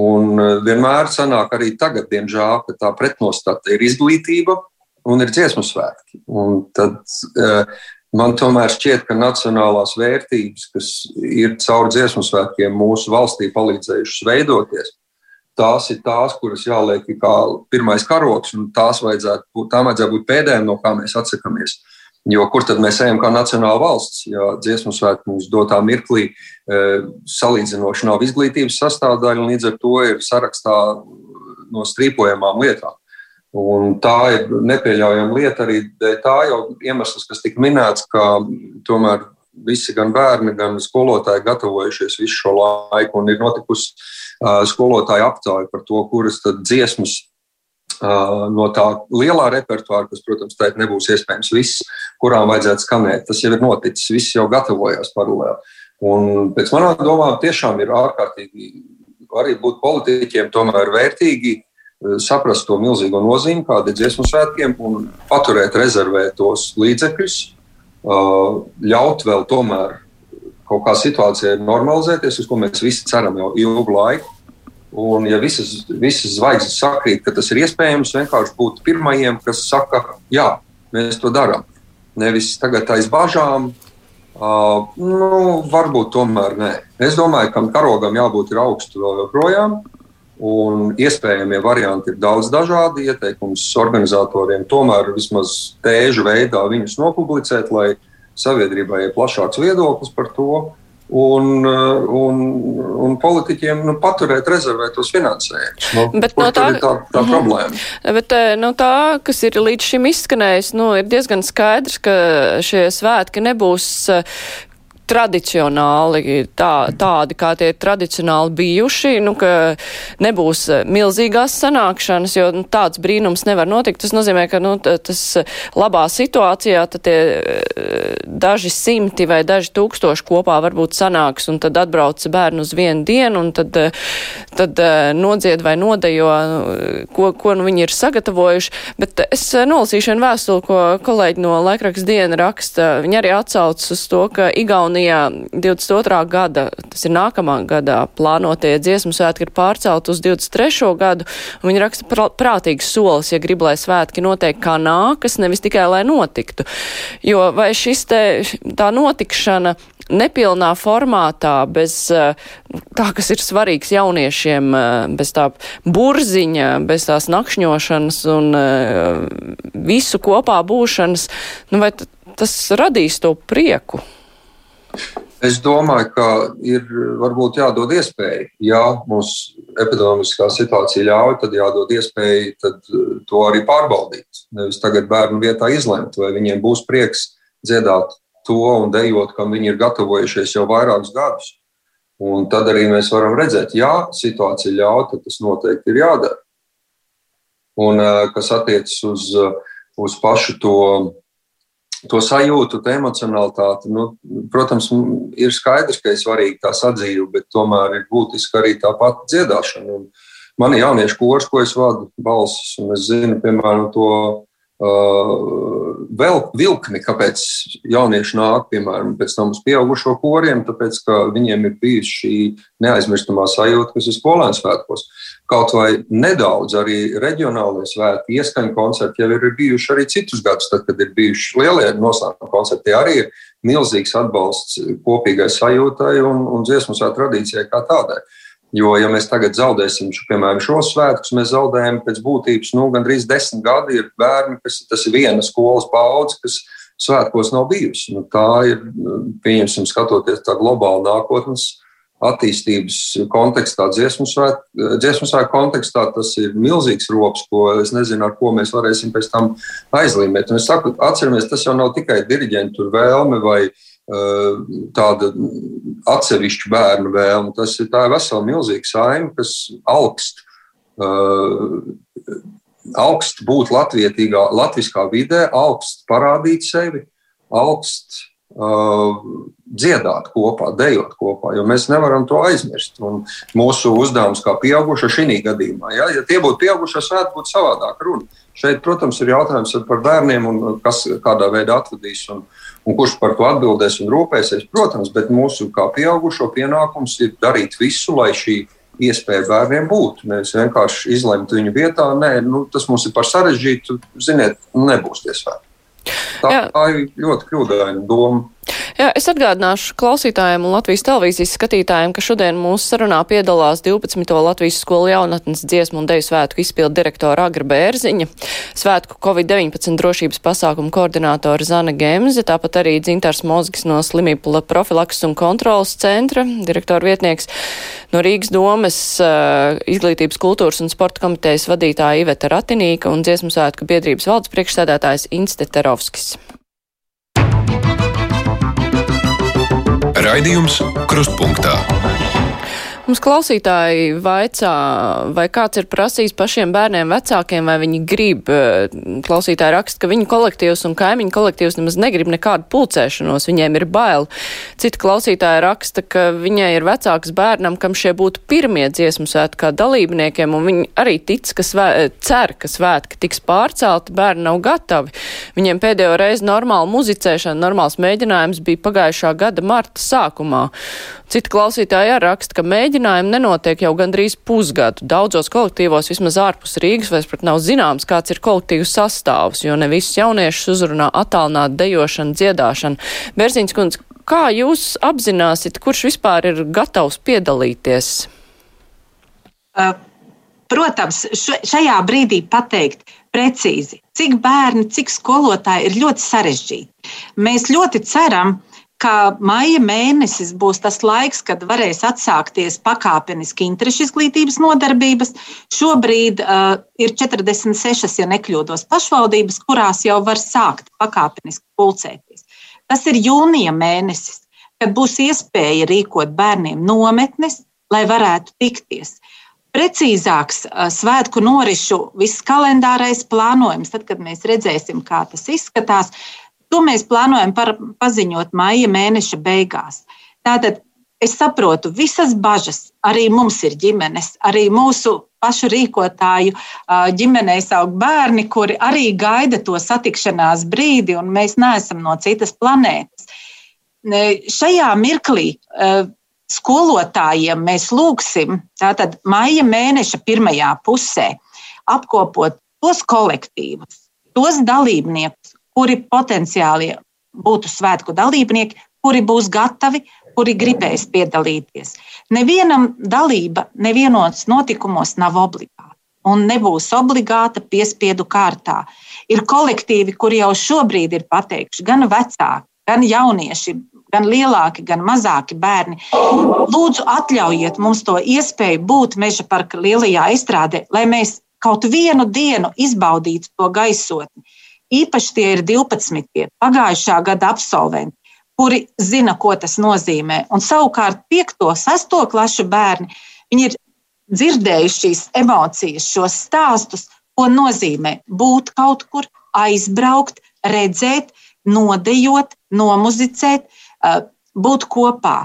un uh, vienmēr sanāk arī tagad, diemžēl, ka tā pretnostata ir izglītība un ir dziesmu svētki. Un tad, uh, Man tomēr šķiet, ka nacionālās vērtības, kas ir caur dziesmu svētkiem mūsu valstī palīdzējušas veidoties, tās ir tās, kuras jāliek kā pirmais karoks, un tās vajadzētu tām vajadzētu būt pēdējām, no kā mēs atsakāmies. Jo kur tad mēs ejam kā nacionāla valsts? Ja dziesmu svētku mums dotā mirklī e, salīdzinoši nav izglītības sastāvdaļa, un līdz ar to ir sarakstā no strīpojamām lietām. Un tā ir nepieļaujama lieta arī tā jau iemesls, kas tika minēts, ka tomēr visi gan bērni, gan skolotāji gatavojušies visu šo laiku, un ir notikusi uh, skolotāja aptauja par to, kuras tad dziesmas no tā lielā repertuāra, kas, protams, tā nebūs iespējams viss, kurām vajadzētu skanēt. Tas jau ir noticis, viss jau gatavojās paralēli. Un pēc manām domām tiešām ir ārkārtīgi arī būt politiķiem tomēr vērtīgi saprast to milzīgo nozīmi, kāda ir dziesmu svētkiem, un paturēt rezervē tos līdzekļus, eh, ļaut vēl tomēr kaut kā situācijai normalizēties, uz ko mēs visi ceram jau ilgu laiku. Un, ja visas, visas zvaigznes sakrīt, ka tas ir iespējams, vienkārši būt pirmajiem, kas saka, jā, mēs to darām. Nevis tagad aiz bažām, uh, nu, varbūt tomēr nē. Es domāju, ka karogam jābūt augstu vēl joprojām. Un iespējamie varianti ir daudz dažādi. Ieteikums organizatoriem tomēr vismaz tēžu veidā viņus nopublicēt, lai sabiedrībai ir plašāks viedoklis par to. Un, un, un politiķiem nu, paturēt, rezervēt tos finansējumus. Nu, bet no tā, tā, tā mm, problēma.
Bet eh, no tā, kas ir līdz šim izskanējis, nu, ir diezgan skaidrs, ka šie svētki nebūs tradicionāli tā, tādi, kā tie tradicionāli bijuši, nu, ka nebūs eh, milzīgās sanākšanas, jo nu, tāds brīnums nevar notikt. Tas nozīmē, ka nu, tas labā situācijā tie eh, daži simti vai daži tūkstoši kopā varbūt sanāks un tad atbrauc bērnu uz vienu dienu un tad, eh, tad nodzied vai nodejo, ko, ko nu viņi ir sagatavojuši. Bet es nolasīšu vienu vēstuli, ko kolēģi no laikraksta diena raksta. Viņi arī atsauc uz to, ka Igaunija Igaunijā 22. gada, tas ir nākamā gadā, plānotie dziesmu svētki ir pārcelt uz 23. gadu, viņi raksta prā, prātīgs solis, ja grib, lai svētki notiek kā nākas, nevis tikai lai notiktu. Jo vai šis te, tā notikšana nepilnā formātā, bez tā, kas ir svarīgs jauniešiem, bez tā burziņa, bez tās nakšņošanas un visu kopā būšanas, nu vai tas radīs to prieku?
Es domāju, ka ir varbūt jādod iespēja. Ja mums epidemiskā situācija ļauj, tad jādod iespēja tad to arī pārbaudīt. Nevis tagad bērnu vietā izlemt, vai viņiem būs prieks dziedāt to un dejot, kam viņi ir gatavojušies jau vairākus gadus. Un tad arī mēs varam redzēt, ja situācija ļauj, tad tas noteikti ir jādara. Un eh, kas attiecas uz, uz pašu to to sajūtu, to emocionalitāti. Nu, protams, ir skaidrs, ka ir svarīga tā sadzīve, bet tomēr ir būtiski arī tā pati dziedāšana. Un man ir jauniešu kurs, ko es vadu balsis, un es zinu, piemēram, to Uh, vēl vilkni, kāpēc jaunieši nāk, piemēram, pēc tam uz pieaugušo koriem, tāpēc, ka viņiem ir bijusi šī neaizmirstamā sajūta, kas ir skolēnu svētkos. Kaut vai nedaudz arī reģionālajie svētki, ieskaņu koncerti jau ir bijuši arī citus gadus, tad, kad ir bijuši lielie noslēguma koncerti. Arī ir milzīgs atbalsts kopīgai sajūtai un, un dziesmu svētku tradīcijai kā tādai. Jo, ja mēs tagad zaudēsim, šo, piemēram, šos svētkus, mēs zaudējam pēc būtības nu, gandrīz desmit gadi. Ir bērni, kas tas ir viena skolas paudze, kas svētkos nav bijusi. Nu, tā ir, pieņemsim, skatoties tā globāli nākotnes attīstības kontekstā, dziesmu svētku kontekstā, tas ir milzīgs rops, ko es nezinu, ar ko mēs varēsim pēc tam aizlīmēt. Un es saku, atceramies, tas jau nav tikai diriģentu vēlme vai Eh, tāda atsevišķa bērnu vēlme. Tas ir tā vesela milzīga saima, kas augst, eh, augst būt latvietīgā, latviskā vidē, augst parādīt sevi, augst Uh, dziedāt kopā, dejot kopā, jo mēs nevaram to aizmirst. Un mūsu uzdevums kā pieaugušo šī gadījumā, ja, ja tie būtu pieaugušie, varētu būt savādāk runa. Šeit, protams, ir jautājums par bērniem un kas kādā veidā atvadīs un, un kurš par to atbildēs un rūpēsies. Protams, bet mūsu kā pieaugušo pienākums ir darīt visu, lai šī iespēja bērniem būt. Nevis vienkārši izlemt viņu vietā. Nē, nu, tas mums ir par sarežģītu. Ziniet, nebūs tie svētki. Tā, tā ir ļoti kļūdaina doma.
Jā, es atgādināšu klausītājiem un Latvijas televīzijas skatītājiem, ka šodien mūsu sarunā piedalās 12. Latvijas skolu jaunatnes dziesmu un deju svētku izpildu direktora Agra Bērziņa, svētku Covid-19 drošības pasākumu koordinātora Zana Gemze, tāpat arī Dzintars Mozgis no slimību profilaks un kontrolas centra, direktora vietnieks no Rīgas domes, uh, izglītības kultūras un sporta komitejas vadītāja Iveta Ratinīka un dziesmu svētku biedrības valdes priekšsēdētājs Inste Terovskis.
Raidījums Krustpunktā.
Mums klausītāji vaicā, vai kāds ir prasījis pašiem bērniem vecākiem, vai viņi grib. Eh, klausītāji raksta, ka viņu kolektīvs un kaimiņu kolektīvs nemaz negrib nekādu pulcēšanos, viņiem ir bail. Cita klausītāja raksta, ka viņai ir vecāks bērnam, kam šie būtu pirmie dziesmu svētki kā dalībniekiem, un viņi arī tic, ka svē, cer, ka svētki tiks pārcelti, bērni nav gatavi. Viņiem pēdējo reizi normāla muzicēšana, normāls mēģinājums bija pagājušā gada marta sākumā. Cita klausītāja raksta, ka mēģinājumi nenotiek jau gandrīz pusgadu. Daudzos kolektīvos, vismaz ārpus Rīgas, vairs pat nav zināms, kāds ir kolektīvu sastāvs, jo ne visus jauniešus uzrunā attālināt dejošana, dziedāšana. Bērziņš kundze, kā jūs apzināsiet, kurš vispār ir gatavs piedalīties?
Uh. Protams, šajā brīdī pateikt precīzi, cik bērni, cik skolotāji ir ļoti sarežģīti. Mēs ļoti ceram, ka maija mēnesis būs tas laiks, kad varēs atsākties pakāpeniski interešu izglītības nodarbības. Šobrīd uh, ir 46, ja nekļūdos, pašvaldības, kurās jau var sākt pakāpeniski pulcēties. Tas ir jūnija mēnesis, kad būs iespēja rīkot bērniem nometnes, lai varētu tikties. Precīzāks uh, svētku norisu, viss kalendārais plānojums, tad, kad mēs redzēsim, kā tas izskatās, To mēs plānojam par, paziņot maija mēneša beigās. Tātad es saprotu visas bažas. Arī mums ir ģimenes, arī mūsu pašu rīkotāju ģimenēs aug bērni, kuri arī gaida to satikšanās brīdi, un mēs neesam no citas planētas. Šajā mirklī skolotājiem mēs lūgsim, tātad maija mēneša pirmajā pusē, apkopot tos kolektīvus, tos dalībniekus, kuri potenciāli būtu svētku dalībnieki, kuri būs gatavi, kuri gribēs piedalīties. Nevienam dalība nevienos notikumos nav obligāta un nebūs obligāta piespiedu kārtā. Ir kolektīvi, kuri jau šobrīd ir pateikuši, gan vecāki, gan jaunieši, gan lielāki, gan mazāki bērni. Lūdzu, atļaujiet mums to iespēju būt meža parka lielajā izstrādē, lai mēs kaut vienu dienu izbaudītu to gaisotni. Īpaši tie ir 12. pagājušā gada absolventi, kuri zina, ko tas nozīmē. Un savukārt 5. un 6. klašu bērni ir dzirdējuši šīs emocijas, šos stāstus, ko nozīmē būt kaut kur, aizbraukt, redzēt, nodejot, nomuzicēt, būt kopā.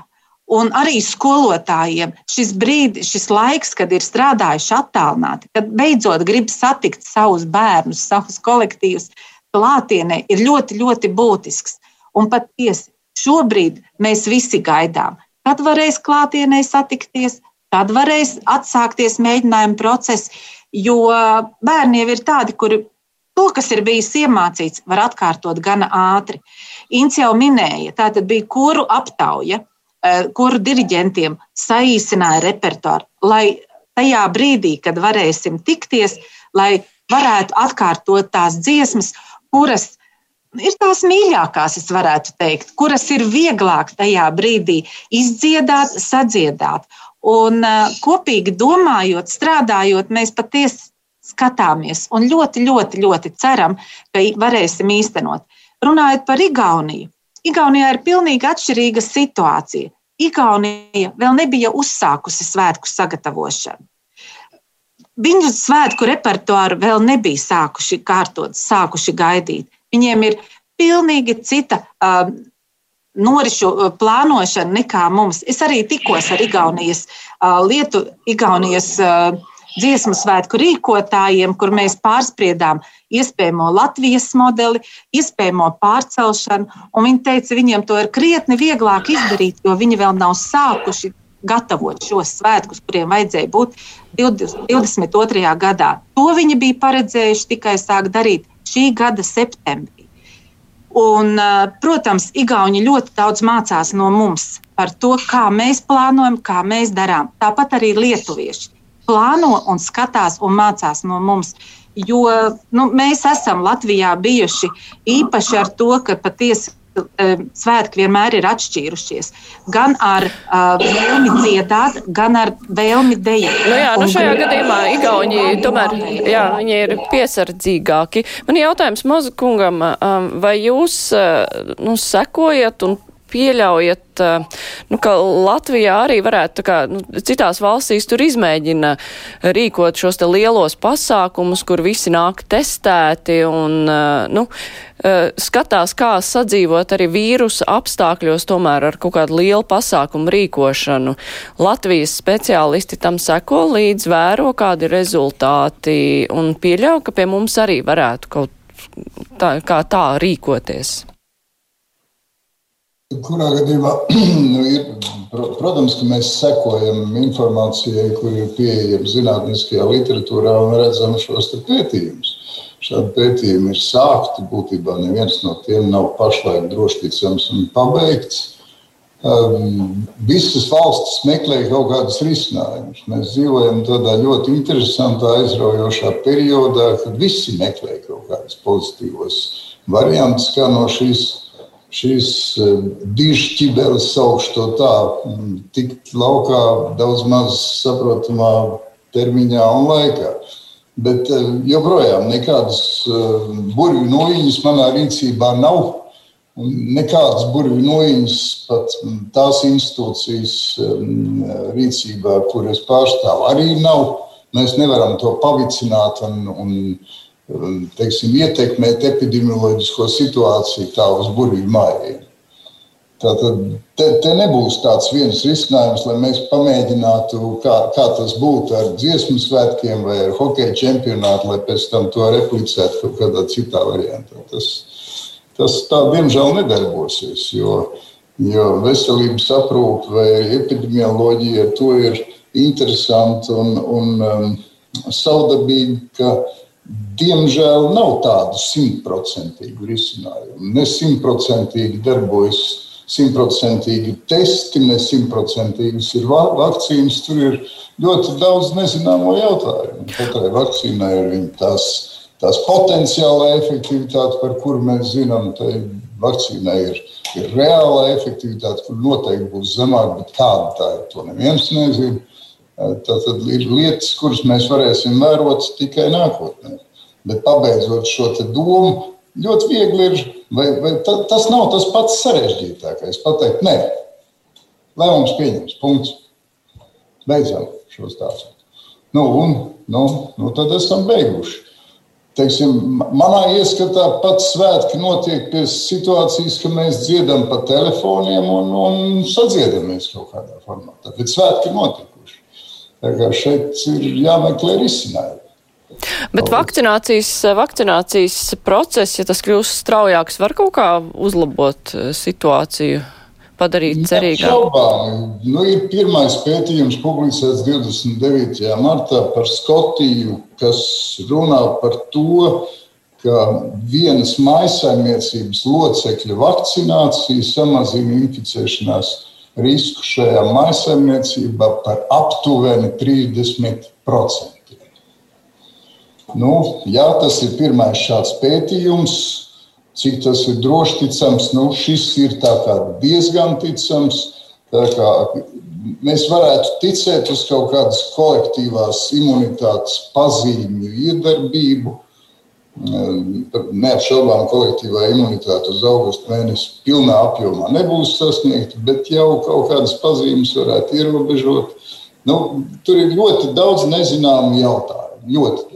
Un arī skolotājiem šis brīdis, šis laiks, kad ir strādājuši attālināti, kad beidzot grib satikt savus bērnus, savus kolektīvus klātienē, ir ļoti, ļoti būtisks. Un patiesi šobrīd mēs visi gaidām, kad varēs klātienē satikties, kad varēs atsākties mēģinājuma process, jo bērni jau ir tādi, kuri to, kas ir bijis iemācīts, var atkārtot gana ātri. Inns jau minēja, tā bija kuru aptauja, e, kuru diriģentiem saīsināja repertuāru, lai tajā brīdī, kad varēsim tikties, lai varētu atkārtot tās dziesmas, kuras ir tās mīļākās, es varētu teikt, kuras ir vieglāk tajā brīdī izdziedāt, sadziedāt. Un kopīgi domājot, strādājot, mēs patiesi skatāmies un ļoti, ļoti, ļoti ceram, ka varēsim īstenot. Runājot par Igauniju, Igaunijā ir pilnīgi atšķirīga situācija. Igaunija vēl nebija uzsākusi svētku sagatavošanu. Viņu svētku repertuāru vēl nebija sākuši kārtot, sākuši gaidīt. Viņiem ir pilnīgi cita norišu uh, plānošana nekā mums. Es arī tikos ar Igaunijas uh, lietu, Igaunijas uh, dziesmu svētku rīkotājiem, kur mēs pārspriedām iespējamo Latvijas modeli, iespējamo pārcelšanu. Viņi teica, viņiem to ir krietni vieglāk izdarīt, jo viņi vēl nav sākuši gatavot šos svētkus, kuriem vajadzēja būt 22. gadā. To viņi bija paredzējuši tikai sākt darīt šī gada septembrī. Un, protams, Igauni ļoti daudz mācās no mums par to, kā mēs plānojam, kā mēs darām. Tāpat arī lietuvieši plāno un skatās un mācās no mums. Jo nu, mēs esam Latvijā bijuši īpaši ar to, ka patiesi svētki vienmēr ir atšķīrušies. Gan ar uh, vēlmi dziedāt, gan ar vēlmi dejot.
Nu jā, nu šajā gadījumā Igauni tomēr jā, viņi ir piesardzīgāki. Man jautājums Mozakungam, um, vai jūs nu, sekojat un pieļaujat, eh, nu, ka Latvijā arī varētu, kā nu, citās valstīs tur izmēģina rīkot šos te lielos pasākumus, kur visi nāk testēti un, eh, nu, eh, skatās, kā sadzīvot arī vīrusu apstākļos, tomēr ar kaut kādu lielu pasākumu rīkošanu. Latvijas speciālisti tam seko līdz, vēro, kādi rezultāti un pieļauj, ka pie mums arī varētu kaut tā, kā tā rīkoties.
Kurā gadījumā nu, ir, protams, ka mēs sekojam informācijai, kur ir pieejama zinātniskajā literatūrā un redzam šos pētījumus. Šādi pētījumi ir sākti. Būtībā neviens no tiem nav pašlaik droši ticams un pabeigts. Um, visas valstis meklē kaut kādus risinājumus. Mēs dzīvojam tādā ļoti interesantā, aizraujošā periodā, kad visi meklē kaut kādus pozitīvos variantus, kā no šīs šīs eh, dižķibeles saukšu tā, tikt laukā daudz maz saprotamā termiņā un laikā. Bet eh, joprojām nekādas eh, burvju noiņas manā rīcībā nav. Nekādas burvju noiņas pat tās institūcijas rīcībā, kuras pārstāv, arī nav. Mēs nevaram to pavicināt un, un teiksim, ietekmēt epidemioloģisko situāciju tā uz burvju mājiem. Tātad te, te nebūs tāds viens risinājums, lai mēs pamēģinātu, kā, kā tas būtu ar dziesmu svētkiem vai ar hokeja čempionātu, lai pēc tam to replicētu kaut kādā citā variantā. Tas, tas tā diemžēl nedarbosies, jo, jo veselības aprūpe vai epidemioloģija to ir interesanti un, un um, savdabīgi, diemžēl nav tādu simtprocentīgu risinājumu. Ne simtprocentīgi darbojas simtprocentīgi testi, ne simtprocentīgas ir vakcīnas. Tur ir ļoti daudz nezināmo jautājumu. Katrai vakcīnai ir tās, tās potenciālā efektivitāte, par kuru mēs zinām. Tai vakcīnai ir, ir reāla efektivitāte, kur noteikti būs zemāka, bet kāda tā ir, to neviens nezina. Tad ir lietas, kuras mēs varēsim vērot tikai nākotnē. Bet pabeidzot šo domu, ļoti viegli ir, vai, vai ta, tas nav tas pats sarežģītākais. Pateikt, nē, lēmums pieņems, punkts. Beidzam šo stāstu. Nu, un, nu, nu, tad esam beiguši. Teiksim, manā ieskatā pats svētki notiek pie situācijas, ka mēs dziedam pa telefoniem un, un sadziedāmies kaut kādā formātā. Bet svētki kā šeit ir jāmeklē risinājumi.
Bet vakcinācijas, vakcinācijas process, ja tas kļūst straujāks, var kaut kā uzlabot eh, situāciju, padarīt cerīgāku?
Nu, ir pirmais pētījums publicēts 29. martā par Skotiju, kas runā par to, ka vienas maisaimniecības locekļa vakcinācija samazina inficēšanās risku šajā maisaimniecībā par aptuveni 30%. Nu, jā, tas ir pirmais šāds pētījums. Cik tas ir droši ticams, nu, šis ir diezgan ticams. Mēs varētu ticēt uz kaut kādas kolektīvās imunitātes pazīmju iedarbību. Neapšaubām, kolektīvā imunitāte uz augustu mēnesi pilnā apjomā nebūs sasniegta, bet jau kaut kādas pazīmes varētu ierobežot. Nu, tur ir ļoti daudz nezināmu jautājumu. Ļoti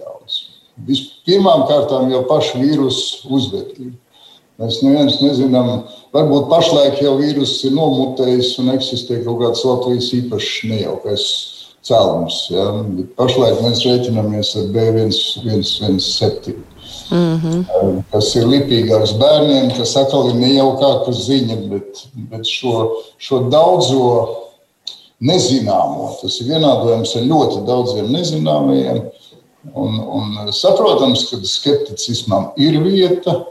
Pirmām kārtām jau pašu vīrusu uzvedību. Mēs neviens nezinām, varbūt pašlaik jau vīruss ir nomutējis un eksistē kaut kāds Latvijas īpašs nejaukais cēlums. Ja? Pašlaik mēs rēķinamies ar B117. Mm -hmm. Kas ir lipīgāks bērniem, kas atkal ir nejaukāka ziņa, bet, bet šo, šo daudzo nezināmo, tas ir vienādojams ar ļoti daudziem nezināmajiem. Un, un saprotams, ka skepticismam ir vieta,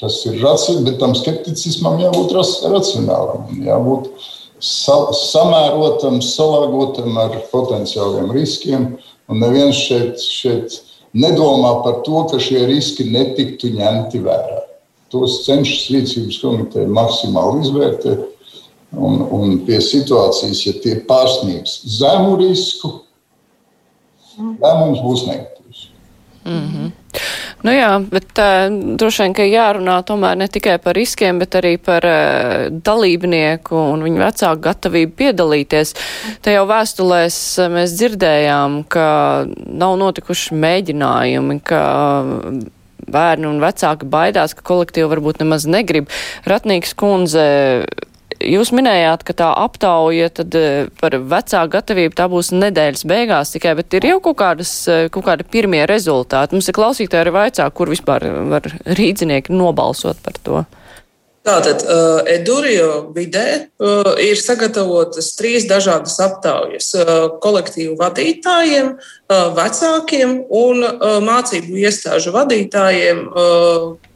tas ir racionāls, bet tam skepticismam jābūt racionālam, jābūt sa samērotam, salāgotam ar potenciāliem riskiem. Un neviens šeit, šeit nedomā par to, ka šie riski netiktu ņemti vērā. Tos cenšas rīcības komiteja maksimāli izvērtēt. Un, un pie situācijas, ja tie pārsniegs zemu risku, lēmums būs negatīvs.
Mm -hmm. Nu jā, bet uh, droši vien, ka jārunā tomēr ne tikai par riskiem, bet arī par uh, dalībnieku un viņu vecāku gatavību piedalīties. Te jau vēstulēs mēs dzirdējām, ka nav notikuši mēģinājumi, ka bērni un vecāki baidās, ka kolektīvi varbūt nemaz negrib. Ratnīgs kundze Jūs minējāt, ka tā aptauja tad eh, par vecāku gatavību tā būs nedēļas beigās tikai, bet ir jau kaut, kādas, eh, kaut kādi pirmie rezultāti. Mums ir klausītāji arī vaicā, kur vispār var rīdzinieki nobalsot par to.
Tātad uh, Edurijo vidē uh, ir sagatavotas trīs dažādas aptaujas uh, - kolektīvu vadītājiem, vecākiem un mācību iestāžu vadītājiem,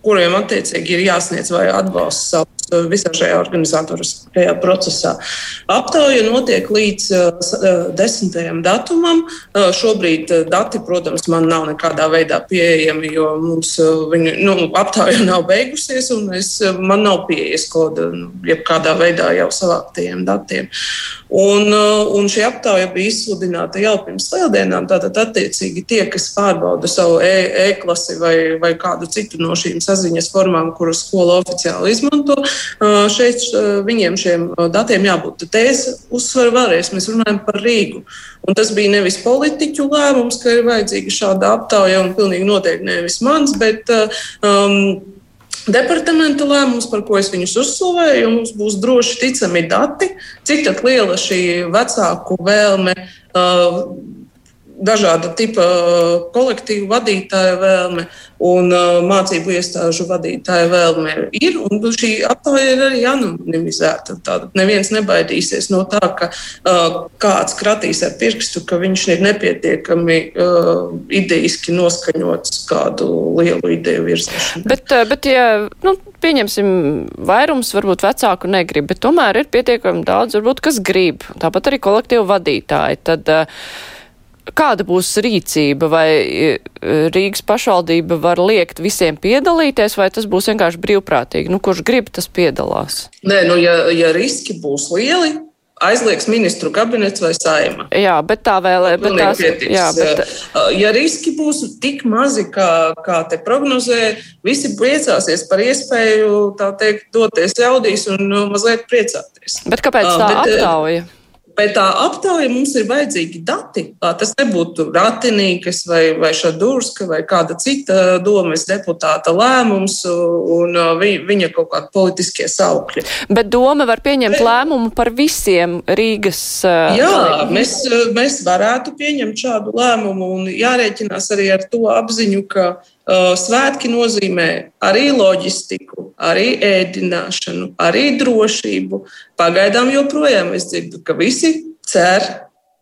kuriem attiecīgi ir jāsniedz vai atbalsts savu visā šajā organizatoriskajā procesā. Aptauja notiek līdz uh, desmitajam datumam. Uh, šobrīd dati, protams, man nav nekādā veidā pieejami, jo mums viņu, nu, aptauja nav beigusies, un es, man nav pieejas koda nu, jebkādā veidā jau savāktajiem datiem. Un, un šī aptauja bija izsludināta jau pirms lieldienām. Tātad, attiecīgi, tie, kas pārbauda savu e-klasi vai, vai kādu citu no šīm saziņas formām, kuras skola oficiāli izmanto, šeit viņiem šiem datiem jābūt. Tad es uzsveru vēlreiz, mēs runājam par Rīgu. Un tas bija nevis politiķu lēmums, ka ir vajadzīga šāda aptauja, un pilnīgi noteikti nevis mans, bet um, departamenta lēmums, par ko es viņus uzslavēju, mums būs droši ticami dati, cik liela šī vecāku vēlme uh, dažāda tipa kolektīvu vadītāja vēlme un mācību iestāžu vadītāja vēlme ir. Šī aptauja ir arī anonimizēta. Tātad neviens nebaidīsies no tā, ka kāds kratīs ar pirkstu, ka viņš ir nepietiekami idejiski noskaņots kādu lielu ideju virzīšanu.
Bet, bet ja, nu, pieņemsim, vairums varbūt vecāku negrib, bet tomēr ir pietiekami daudz, varbūt, kas grib. Tāpat arī kolektīvu vadītāji. Tad, Kāda būs rīcība, vai Rīgas pašvaldība var liekt visiem piedalīties, vai tas būs vienkārši brīvprātīgi? Nu, kurš grib, tas piedalās?
Nē, nu, ja, ja riski būs lieli, aizliegs ministru kabinets vai saima.
Jā, bet tā vēl ir. Tās, jā, bet...
Ja riski būs tik mazi, kā, kā te prognozē, visi priecāsies par iespēju, tā teikt, doties jaudīs un nu, mazliet priecāties.
Bet kāpēc tā bet, aptauja?
Bet tā aptauja mums ir vajadzīgi dati. Tas nebūtu Ratinīkas vai, vai Šadurska vai kāda cita domas deputāta lēmums un viņa kaut kādi politiskie saukļi.
Bet doma var pieņemt Bet, lēmumu par visiem Rīgas.
Jā, dalībiem. mēs, mēs varētu pieņemt šādu lēmumu un jārēķinās arī ar to apziņu, ka Svētki nozīmē arī loģistiku, arī ēdināšanu, arī drošību. Pagaidām joprojām es dzirdu, ka visi cer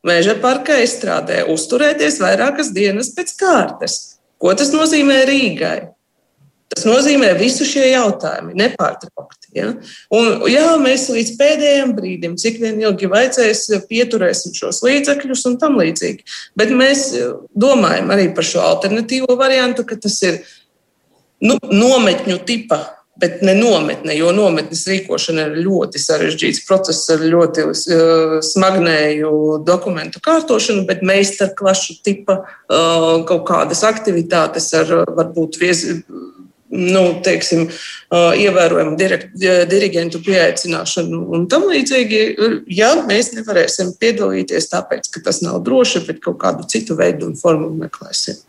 meža parka izstrādē uzturēties vairākas dienas pēc kārtas. Ko tas nozīmē Rīgai? Tas nozīmē visu šie jautājumi nepārtraukti. Ja? Un, jā, mēs līdz pēdējiem brīdim, cik vien ilgi vajadzēs, pieturēsim šos līdzekļus un tam līdzīgi. Bet mēs domājam arī par šo alternatīvo variantu, ka tas ir nu, nometņu tipa. Bet ne nometne, jo nometnes rīkošana ir ļoti sarežģīts process ar ļoti uh, smagnēju dokumentu kārtošanu, bet meistarklašu tipa uh, kaut kādas aktivitātes ar varbūt viesi nu, teiksim, ievērojamu direkt, dirigentu pieaicināšanu un tam līdzīgi. Ja mēs nevarēsim piedalīties tāpēc, ka tas nav droši, bet kaut kādu citu veidu un formu meklēsim.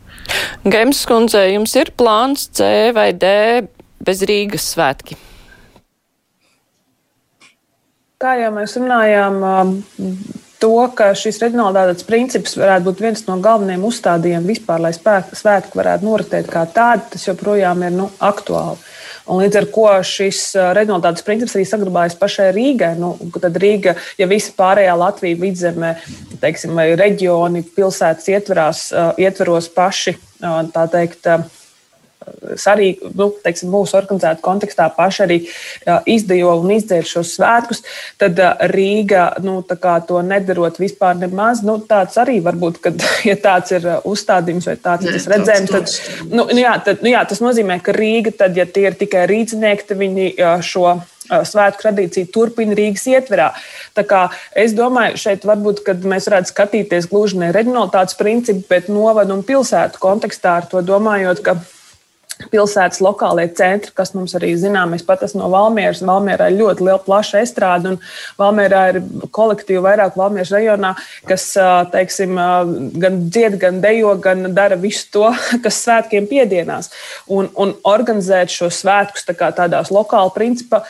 Gaims kundze, jums ir plāns C vai D bez Rīgas svētki?
Kā jau mēs runājām, to, ka šis reģionālāts princips varētu būt viens no galvenajiem uzstādījumiem vispār, lai svētki varētu noritēt kā tādi, tas joprojām ir nu, aktuāli. Un līdz ar to šis reģionālāts princips arī saglabājas pašai Rīgai. Nu, tad Rīga, ja visa pārējā Latvija, vidzemē, teiksim, vai reģioni, pilsētas ietverās, ietveros paši, tā teikt, arī nu, teiksim, mūsu organizēta kontekstā paši arī izdejo un izdzēra šos svētkus, tad Rīga nu, to nedarot vispār nemaz. Nu, tāds arī var būt, kad ja tāds ir uzstādījums vai tāds ir tas redzējums. Tad, nu, nu, jā, tad, nu, jā, tas nozīmē, ka Rīga, tad, ja tie ir tikai rīznieki, tad viņi šo svētku tradīcija turpina Rīgas ietverā. Es domāju, šeit varbūt mēs varētu skatīties gluži ne reģionālitātes principu, bet novadu un pilsētu kontekstā ar to domājot, ka pilsētas lokālie centri, kas mums arī zinām. Es pat esmu no Valmieras. Valmierā ir ļoti liela plaša estrāde, un Valmierā ir kolektīvi vairāk Valmieras rajonā, kas, teiksim, gan dzied, gan dejo, gan dara visu to, kas svētkiem piedienās. Un, un organizēt šo svētkus tā tādās lokāla principa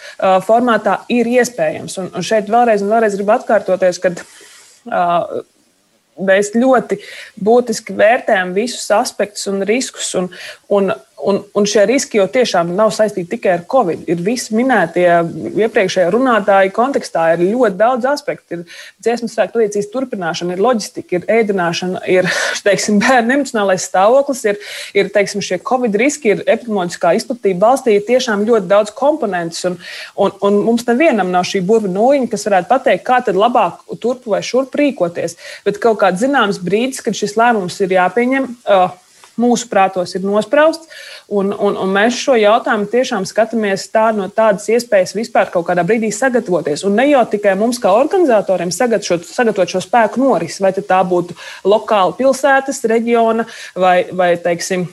formātā ir iespējams. Un, un šeit vēlreiz vēlreiz gribu atkārtoties, ka mēs ļoti būtiski vērtējam visus aspektus un riskus. Un, un Un, un šie riski jau tiešām nav saistīti tikai ar covid. Ir visi minētie iepriekšējā runātāja kontekstā, ir ļoti daudz aspektu. Ir dziesmu svētku tradīcijas turpināšana, ir loģistika, ir ēdināšana, ir teiksim, bērnu emocionālais stāvoklis, ir, ir teiksim, šie covid riski, ir epidemioloģiskā izplatība valstī. Ir tiešām ļoti daudz komponentus, un, un, un mums nevienam nav šī burbuļu nūjiņa, kas varētu pateikt, kā tad labāk turp vai šurp rīkoties. Bet kaut kāds zināms brīdis, kad šis lēmums ir jāpieņem. Uh, mūsu prātos ir nosprausts. Un, un, un mēs šo jautājumu tiešām skatāmies tā, no tādas iespējas vispār kaut kādā brīdī sagatavoties. Un ne jau tikai mums, kā organizatoriem, sagatavot, sagatavot šo spēku norisi, vai tā būtu lokāla pilsētas, reģiona vai, vai teiksim,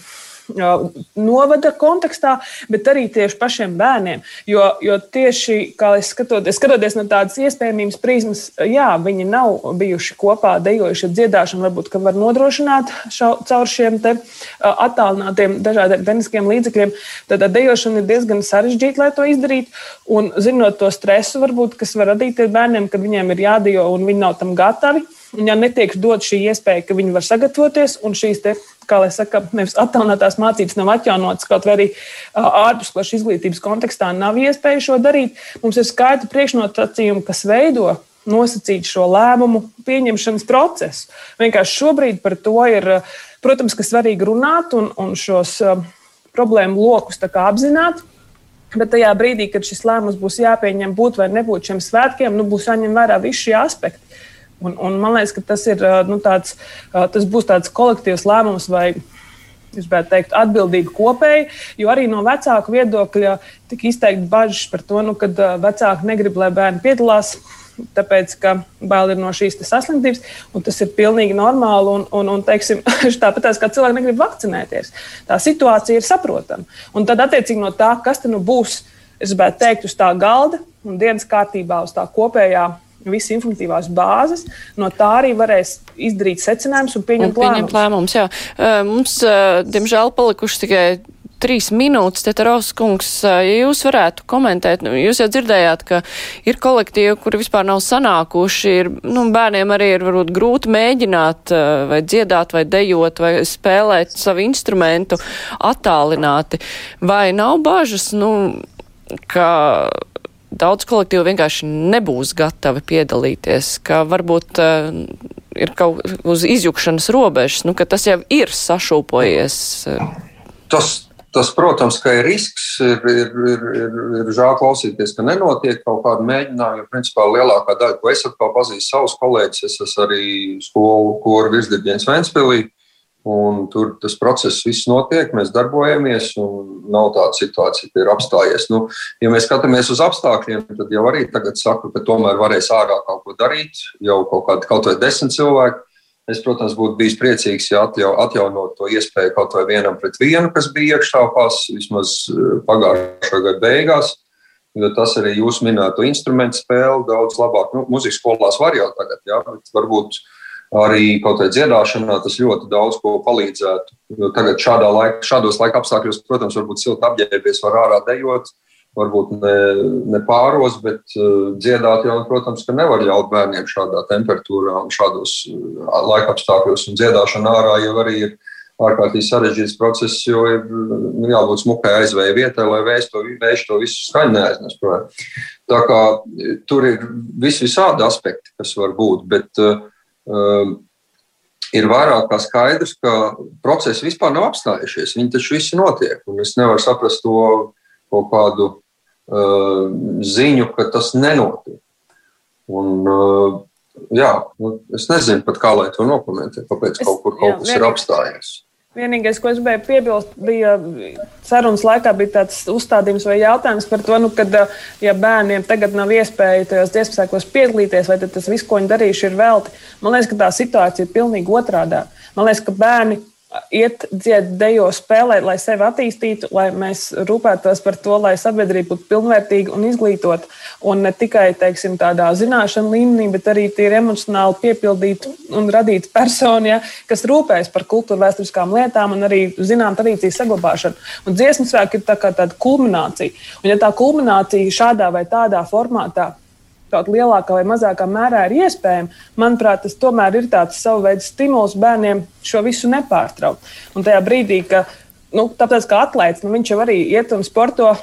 novada kontekstā, bet arī tieši pašiem bērniem. Jo, jo tieši kā es skatoties, skatoties no tādas iespējamības prizmas, jā, viņi nav bijuši kopā, dejojuši dziedāšanu, varbūt var nodrošināt šo, caur šiem attālinātiem dažādiem tehniskiem līdzekļiem. Tad dejošana ir diezgan sarežģīta, lai to izdarītu. Un zinot to stresu, varbūt, kas var radīt bērniem, kad viņiem ir jādejo un viņi nav tam gatavi un ja netiek dot šī iespēja, ka viņi var sagatavoties, un šīs te, kā lai saka, nevis attālinātās mācības nav atjaunotas, kaut arī ārpusklašu izglītības kontekstā nav iespēja šo darīt, mums ir skaidri priekšnosacījumi, kas veido nosacīt šo lēmumu pieņemšanas procesu. Vienkārši šobrīd par to ir, protams, ka svarīgi runāt un, un šos problēmu lokus apzināt. Bet tajā brīdī, kad šis lēmums būs jāpieņem, būt vai nebūt šiem svētkiem, nu, būs jāņem vērā visi šie aspekti. Un, un man liekas, ka tas, ir, nu, tāds, tas būs tāds kolektīvs lēmums vai es gribētu teikt, atbildīga kopēji, jo arī no vecāku viedokļa tika izteikti bažas par to, nu, ka vecāki negrib, lai bērni piedalās. Tāpēc, ka bail ir no šīs saslimtības, un tas ir pilnīgi normāli. Un, un, un teiksim, tāpat kā cilvēki negrib vakcinēties, tā situācija ir saprotama. Un tad, attiecīgi no tā, kas nu būs, es gribētu teikt, uz tā galda un dienas kārtībā, uz tā kopējā visas informatīvās bāzes. No tā arī varēs izdarīt secinājumus un pieņemt un
lēmumus. lēmumus jā. Mums, diemžēl, palikuši tikai trīs minūtes, te Rauskungs, ja jūs varētu komentēt, nu, jūs jau dzirdējāt, ka ir kolektīvi, kuri vispār nav sanākuši, ir, nu, bērniem arī ir varbūt grūti mēģināt vai dziedāt, vai dejot, vai spēlēt savu instrumentu attālināti. Vai nav bažas, nu, ka daudz kolektīvu vienkārši nebūs gatavi piedalīties, ka varbūt uh, ir kaut uz izjukšanas robežas, nu, ka tas jau ir sašūpojies.
Tas, tas protams, ka ir risks, ir, ir, ir, ir, ir žēl klausīties, ka nenotiek kaut kāda mēģinājuma, jo principā lielākā daļa, ko es atkal pazīstu savus kolēģus, es esmu arī skolu koru virsdirģents Ventspilī. Un tur tas process viss notiek, mēs darbojamies, un nav tāda situācija, ka ir apstājies. Nu, ja mēs skatāmies uz apstākļiem, tad jau arī tagad saku, ka tomēr varēs ārā kaut ko darīt. Jau kaut kādi kaut vai desmit cilvēki. Es, protams, būtu bijis priecīgs, ja atjau, atjaunot to iespēju kaut vai vienam pret vienu, kas bija iekšāpās vismaz eh, pagājušā gada beigās. Jo tas arī jūs minēto instrumentu spēli daudz labāk. Nu, Mūzikas skolās var jau tagad, jā, bet varbūt Arī kaut kādā dziedāšanā tas ļoti daudz ko palīdzētu. Jo tagad šādā laika, šādos laika apstākļos, protams, varbūt silti apģērbies, var ārā dejot, varbūt ne, ne pāros, bet uh, dziedāt jau, protams, ka nevar ļaut bērniem šādā temperatūrā un šādos uh, laika apstākļos. Un dziedāšana ārā jau arī ir ārkārtīgi sarežģīts process, jo ir nu, jābūt smukai aizvēja vietai, lai vējš to, vējš to visu skaņu neaiznes. Tā kā tur ir vis visādi aspekti, kas var būt. Bet, uh, ir vairāk kā skaidrs, ka procesi vispār nav apstājušies. Viņi taču visi notiek. Un es nevaru saprast to kaut kādu uh, ziņu, ka tas nenotiek. Un, uh, jā, nu, es nezinu pat, kā lai to nokomentētu, kāpēc es, kaut kur kaut jā, kas ir apstājies.
Vienīgais, ko es gribēju piebilst, bija sarunas laikā bija tāds uzstādījums vai jautājums par to, nu, kad, ja bērniem tagad nav iespēja tajos dziesmu piedalīties, vai tas viss, ko viņi darījuši, ir velti. Man liekas, ka tā situācija ir pilnīgi otrādā. Man liekas, ka bērni iet, dzied, dejo, spēlēt, lai sevi attīstītu, lai mēs rūpētos par to, lai sabiedrība būtu pilnvērtīga un izglītota. Un ne tikai teiksim, tādā zināšanu līmenī, bet arī ir emocionāli piepildīta un radīta persona, ja, kas rūpējas par kultūra vēsturiskām lietām un arī zinām tradīciju saglabāšanu. Un dziesmu svētki ir tā tāda kulminācija. Un ja tā kulminācija šādā vai tādā formātā kaut lielākā vai mazākā mērā ir iespējama, manuprāt, tas tomēr ir tāds savu veidu stimuls bērniem šo visu nepārtraukt. Un tajā brīdī, ka nu, tāpēc, kā atlētājs, nu, viņš jau arī iet un sporto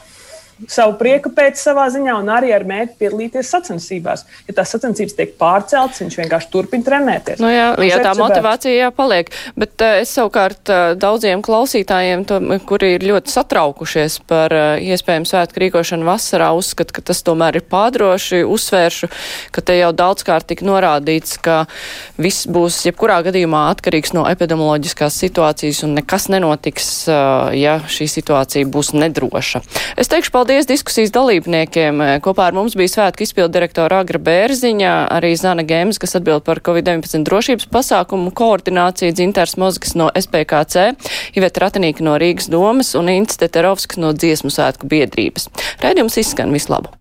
savu prieku pēc savā ziņā un arī ar mērķi piedalīties sacensībās. Ja tās sacensības tiek pārceltas, viņš vienkārši turpina trenēties.
Nu jā, jā tā motivācija jāpaliek. Bet uh, es savukārt uh, daudziem klausītājiem, to, kuri ir ļoti satraukušies par uh, iespējamu svētku rīkošanu vasarā, uzskata, ka tas tomēr ir pārdroši. Uzsvēršu, ka te jau daudzkārt tika norādīts, ka viss būs jebkurā gadījumā atkarīgs no epidemioloģiskās situācijas un nekas nenotiks, ja šī situācija būs nedroša. Es teikšu paldies paldies diskusijas dalībniekiem. Kopā ar mums bija svētku izpildu direktora Agra Bērziņa, arī Zana Gēmas, kas atbild par Covid-19 drošības pasākumu koordināciju, Dzintars Mozgas no SPKC, Iveta Ratanīka no Rīgas domas un Ints Teterovskas no dziesmu svētku biedrības. Raidījums izskan vislabu!